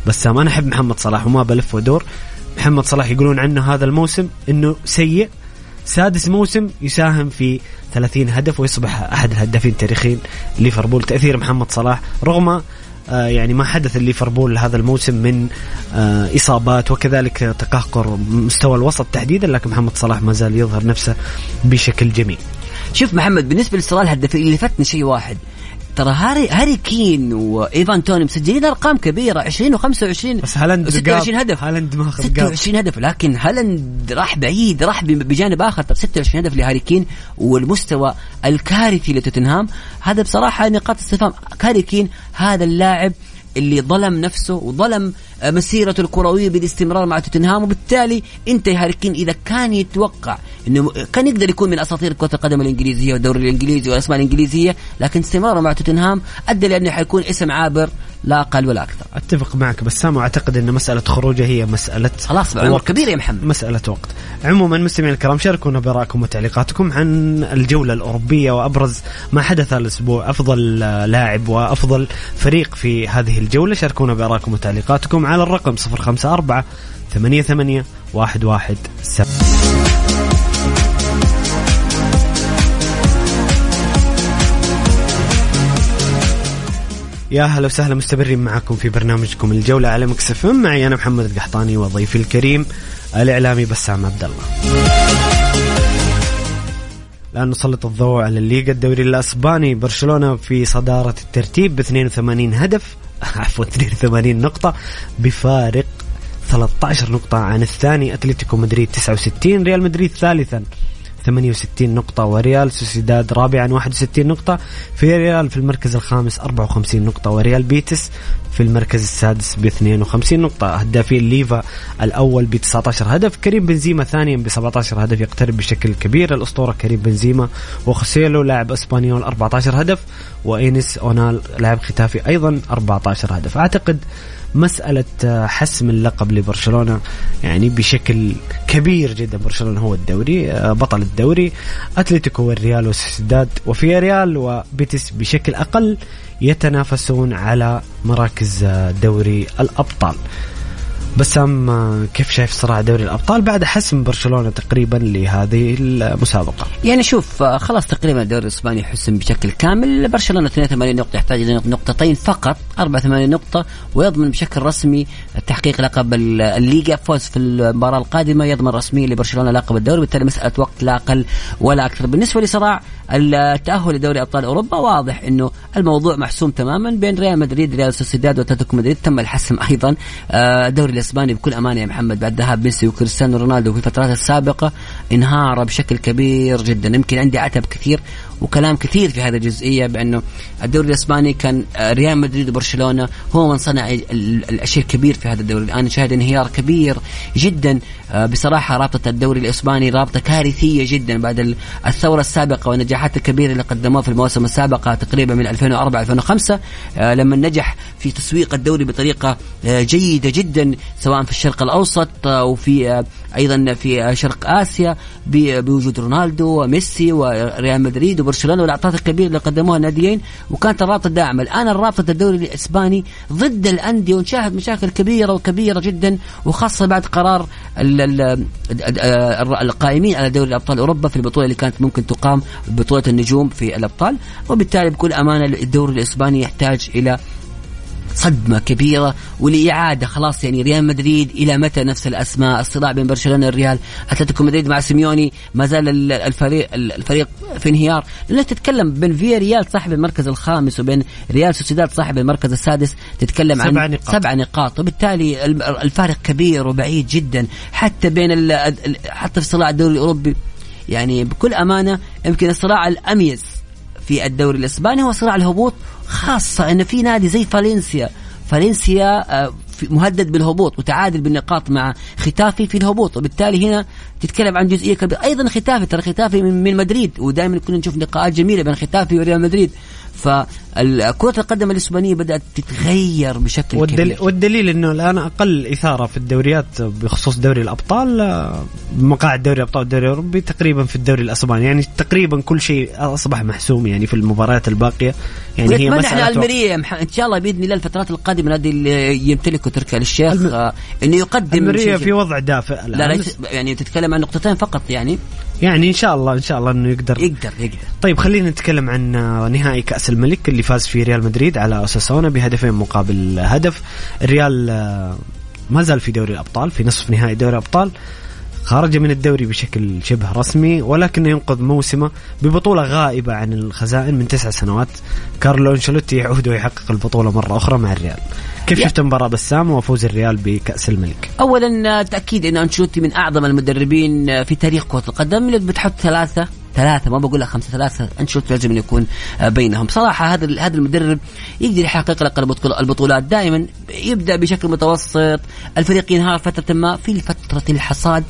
بسام أنا أحب محمد صلاح وما بلف ودور. محمد صلاح يقولون عنه هذا الموسم إنه سيء. سادس موسم يساهم في 30 هدف ويصبح أحد الهدافين التاريخيين ليفربول. تأثير محمد صلاح رغم يعني ما حدث ليفربول هذا الموسم من آه إصابات وكذلك تقهقر مستوى الوسط تحديدا لكن محمد صلاح ما زال يظهر نفسه بشكل جميل. شوف محمد بالنسبة لصراع الهدافين اللي لفتني شيء واحد ترى هاري هاري كين وإيفان توني مسجلين أرقام كبيرة 20 و25 بس هالاند 26 هدف. هالاند ما 26 هدف لكن هالاند راح بعيد راح بجانب آخر. طب 26 هدف لهاري كين والمستوى الكارثي لتوتنهام. هذا بصراحة نقاط استفهام. هاري كين هذا اللاعب اللي ظلم نفسه وظلم مسيرته الكروية بالاستمرار مع توتنهام وبالتالي انت يا هاركين إذا كان يتوقع إنه كان يقدر يكون من أساطير كرة القدم الإنجليزية والدوري الإنجليزي والاسماء الإنجليزية لكن استمراره مع توتنهام أدى لأنه حيكون اسم عابر لا أقل ولا أكثر. أتفق معك بسام واعتقد إن مسألة خروجه هي مسألة خلاص عمر كبير يا محمد. مسألة وقت. عموما مستمعينا الكرام شاركونا برائكم وتعليقاتكم عن الجولة الأوروبية وأبرز ما حدث الأسبوع أفضل لاعب وأفضل فريق في هذه الجولة شاركونا برائكم وتعليقاتكم على الرقم 054 88 117 يا هلا وسهلا مستمرين معكم في برنامجكم الجولة على مكسف معي أنا محمد القحطاني وضيفي الكريم الإعلامي بسام عبد الله. الآن نسلط الضوء على الليغا الدوري الأسباني برشلونة في صدارة الترتيب ب 82 هدف. *laughs* عفوا 82 نقطة بفارق 13 نقطة عن الثاني أتلتيكو مدريد 69 ريال مدريد ثالثا. 68 نقطة وريال سوسيداد رابعا 61 نقطة فيا ريال في المركز الخامس 54 نقطة وريال بيتس في المركز السادس ب 52 نقطة. هدافين ليفا الأول ب 19 هدف كريم بنزيما ثانيا ب 17 هدف يقترب بشكل كبير. الأسطورة كريم بنزيما وخوسيلو لاعب إسبانيول 14 هدف وإينيس أونال لاعب ختافي أيضا 14 هدف. أعتقد مسألة آه، حسم اللقب لبرشلونة يعني بشكل كبير جدا. برشلونة هو الدوري آه، بطل الدوري. أتلتيكو والريال وسوسيداد وفيا ريال وبيتس بشكل أقل يتنافسون على مراكز آه، دوري الأبطال. بسام كيف شايف صراع دوري الأبطال؟ بعد حسم برشلونة تقريبا لهذه المسابقة. يعني شوف آه، خلاص تقريبا الدوري الإسباني حسم بشكل كامل. برشلونة 82 نقطة يحتاج إلى نقطتين فقط 84 نقطة ويضمن بشكل رسمي تحقيق لقب ال- الليغا فوز في المباراة القادمة يضمن رسميا لبرشلونة لقب الدوري بالتالي مسألة وقت لا أقل ولا أكثر. بالنسبة لصراع التأهل لدوري أبطال أوروبا واضح إنه الموضوع محسوم تماما بين ريال مدريد ريال سوسيداد وأتلتيكو مدريد. تم الحسم أيضا آه، الدوري الاسباني بكل أمانة يا محمد بعد ذهاب ميسي وكريستيانو رونالدو في الفترات السابقة انهار بشكل كبير جدا. يمكن عندي عتب كثير وكلام كثير في هذه الجزئية بأنه الدوري الإسباني كان آه، ريال مدريد وبرشلونة هو من صنع ال- ال- الشيء الكبير في هذا الدوري. الان نشاهد انهيار كبير جدا آه، بصراحة رابطة الدوري الإسباني رابطة كارثية جدا بعد ال- الثورة السابقة والنجاحات الكبيرة اللي قدموها في المواسم السابقة تقريبا من 2004 2005 آه، لما نجح في تسويق الدوري بطريقة جيدة جدا سواء في الشرق الأوسط وفي أيضا في شرق آسيا بوجود رونالدو وميسي وريال مدريد وبرشلونة والاعطاءات الكبيرة اللي قدموها الناديين وكانت الرابطة داعمة. الآن الرابطة الدوري الإسباني ضد الأندية ونشاهد مشاكل كبيرة وكبيرة جدا وخاصة بعد قرار ال- ال- القائمين على دوري الأبطال أوروبا في البطولة اللي كانت ممكن تقام بطوله النجوم في الأبطال. وبالتالي بكل أمانة الدوري الإسباني يحتاج إلى صدمة كبيرة والإعادة خلاص يعني ريال مدريد إلى متى نفس الأسماء؟ الصراع بين برشلونة والريال. أتلتيكو مدريد مع سيميوني ما زال ال- الفريق الفريق في انهيار. لأنك تتكلم بين فيا ريال صاحب المركز الخامس وبين ريال سوسيداد صاحب المركز السادس. تتكلم عن سبع نقاط. سبع نقاط. وبالتالي الفارق كبير وبعيد جدا. حتى بين حتى في صراع الدوري الأوروبي. يعني بكل أمانة يمكن الصراع الأميز في الدوري الإسباني هو صراع الهبوط خاصة ان في نادي زي فالنسيا. فالنسيا آه، مهدد بالهبوط وتعادل بالنقاط مع ختافي في الهبوط. وبالتالي هنا تتكلم عن جزئية كبيرة. أيضا ختافي ترى ختافي من, من مدريد. ودائما كنا نشوف لقاءات جميلة بين ختافي وريال مدريد. فكرة القدم الإسبانية بدأت تتغير بشكل والدل... كبير. والدليل إنه الآن أقل إثارة في الدوريات بخصوص دوري الأبطال آه، مقاعد دوري الابطال والدوري الأوروبي تقريبا في الدوري الأسباني. يعني تقريبا كل شيء أصبح محسوم يعني في المباريات الباقية. يعني هي. الميريا يا محمد إن شاء الله بإذن الله الفترات القادمة النادي اللي يمتلكه تركي آل الشيخ ألم- آه، إنه يقدم المريه شيء- في وضع دافئ لا الآن. لا يعني تتكلم عن نقطتين فقط يعني. يعني إن شاء الله إن شاء الله إنه يقدر. يقدر يقدر. طيب خلينا نتكلم عن آه، نهائي كأس الملك اللي فاز فيه ريال مدريد على أوساسونا بهدفين مقابل هدف. الريال آه، ما زال في دوري الأبطال في نصف نهائي دوري الأبطال. خرج من الدوري بشكل شبه رسمي ولكنه ينقذ موسمه ببطولة غائبة عن الخزائن من تسع سنوات. كارلو أنشيلوتي يعود ويحقق البطولة مرة أخرى مع الريال. كيف شفت مباراة بسام وفوز الريال بكأس الملك؟ اولا آه، تأكيد إن أنشيلوتي من أعظم المدربين آه، في تاريخ كرة القدم. اللي بتحط ثلاثة ما بقول لك خمسة ثلاثة. انشيلوتي لازم يكون آه، بينهم. صراحة هذا هذا المدرب يقدر يحقق لك البطول- البطولات. دائما يبدأ بشكل متوسط. الفريق ينهار فترة ما. في فترة الحصاد.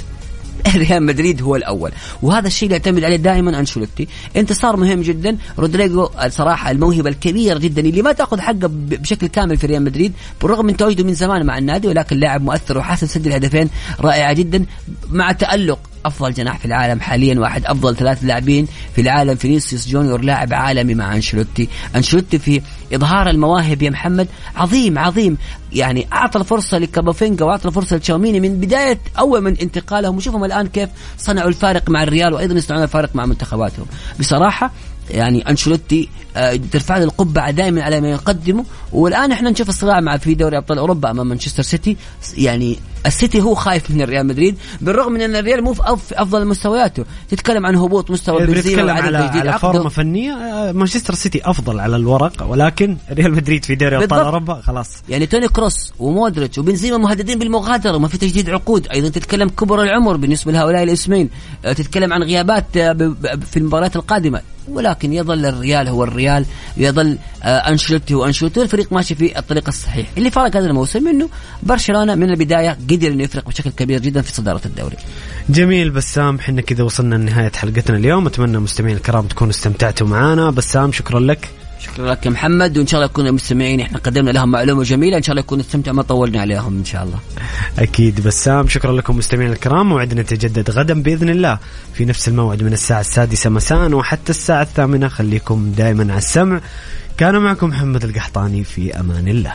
*laughs* ريال مدريد هو الأول. وهذا الشيء اللي يعتمد عليه دائما أنشيلوتي. انتصار مهم جدا. رودريجو صراحة الموهبة الكبيرة جدا اللي ما تأخذ حقه بشكل كامل في ريال مدريد. بالرغم من تواجده من زمان مع النادي ولكن لاعب مؤثر وحاسم سجل هدفين رائعة جدا. مع تألق أفضل جناح في العالم حاليا واحد أفضل ثلاث لاعبين في العالم فينيسيوس جونيور لاعب عالمي مع أنشيلوتي. أنشيلوتي في إظهار المواهب يا محمد عظيم عظيم. يعني أعطى الفرصة لكامافينجا وأعطى الفرصة لتشواميني من بداية أول من انتقالهم. وشوفهم الآن كيف صنعوا الفارق مع الريال وأيضا يصنعون الفارق مع منتخباتهم. بصراحة يعني أنشيلوتي آه، ترفع له القبعة دائما على ما يقدمه. والآن إحنا نشوف الصراع مع في دوري أبطال أوروبا أمام مانشستر سيتي. يعني السيتي هو خايف من الريال مدريد بالرغم من أن الريال مو في أفضل مستوياته. تتكلم عن هبوط مستوى بنزيما وعدم على على. فورمة فنية آه، مانشستر سيتي أفضل على الورق ولكن ريال مدريد في دوري أبطال. أوروبا خلاص. يعني توني كروس ومودريتش وبنزيما مهددين بالمغادرة وما في تجديد عقود. أيضا تتكلم كبر العمر بالنسبة لهؤلاء الاسمين. آه، تتكلم عن غيابات آه، في المباريات القادمة. ولكن يظل الريال هو الريال يظل آه، أنشيلوتي هو أنشيلوتي والفريق ماشي في الطريق الصحيح. اللي فرق هذا الموسم إنه برشلونة من البداية قدر إنه يفرق بشكل كبير جدا في صدارة الدوري. جميل بسام حنا كذا وصلنا لنهاية حلقتنا اليوم. أتمنى مستمعين الكرام تكونوا استمتعتوا معنا بسام شكرا لك. شكرا لك يا محمد وإن شاء الله يكون المستمعين إحنا قدمنا لهم معلومة جميلة إن شاء الله يكونوا استمتعوا ما طولنا عليهم إن شاء الله. أكيد. بسام شكرا لكم مستمعينا الكرام. موعدنا يتجدد غدا بإذن الله. في نفس الموعد من الساعة السادسة مساء وحتى الساعة الثامنة. خليكم دائما على السمع. كان معكم محمد القحطاني في أمان الله.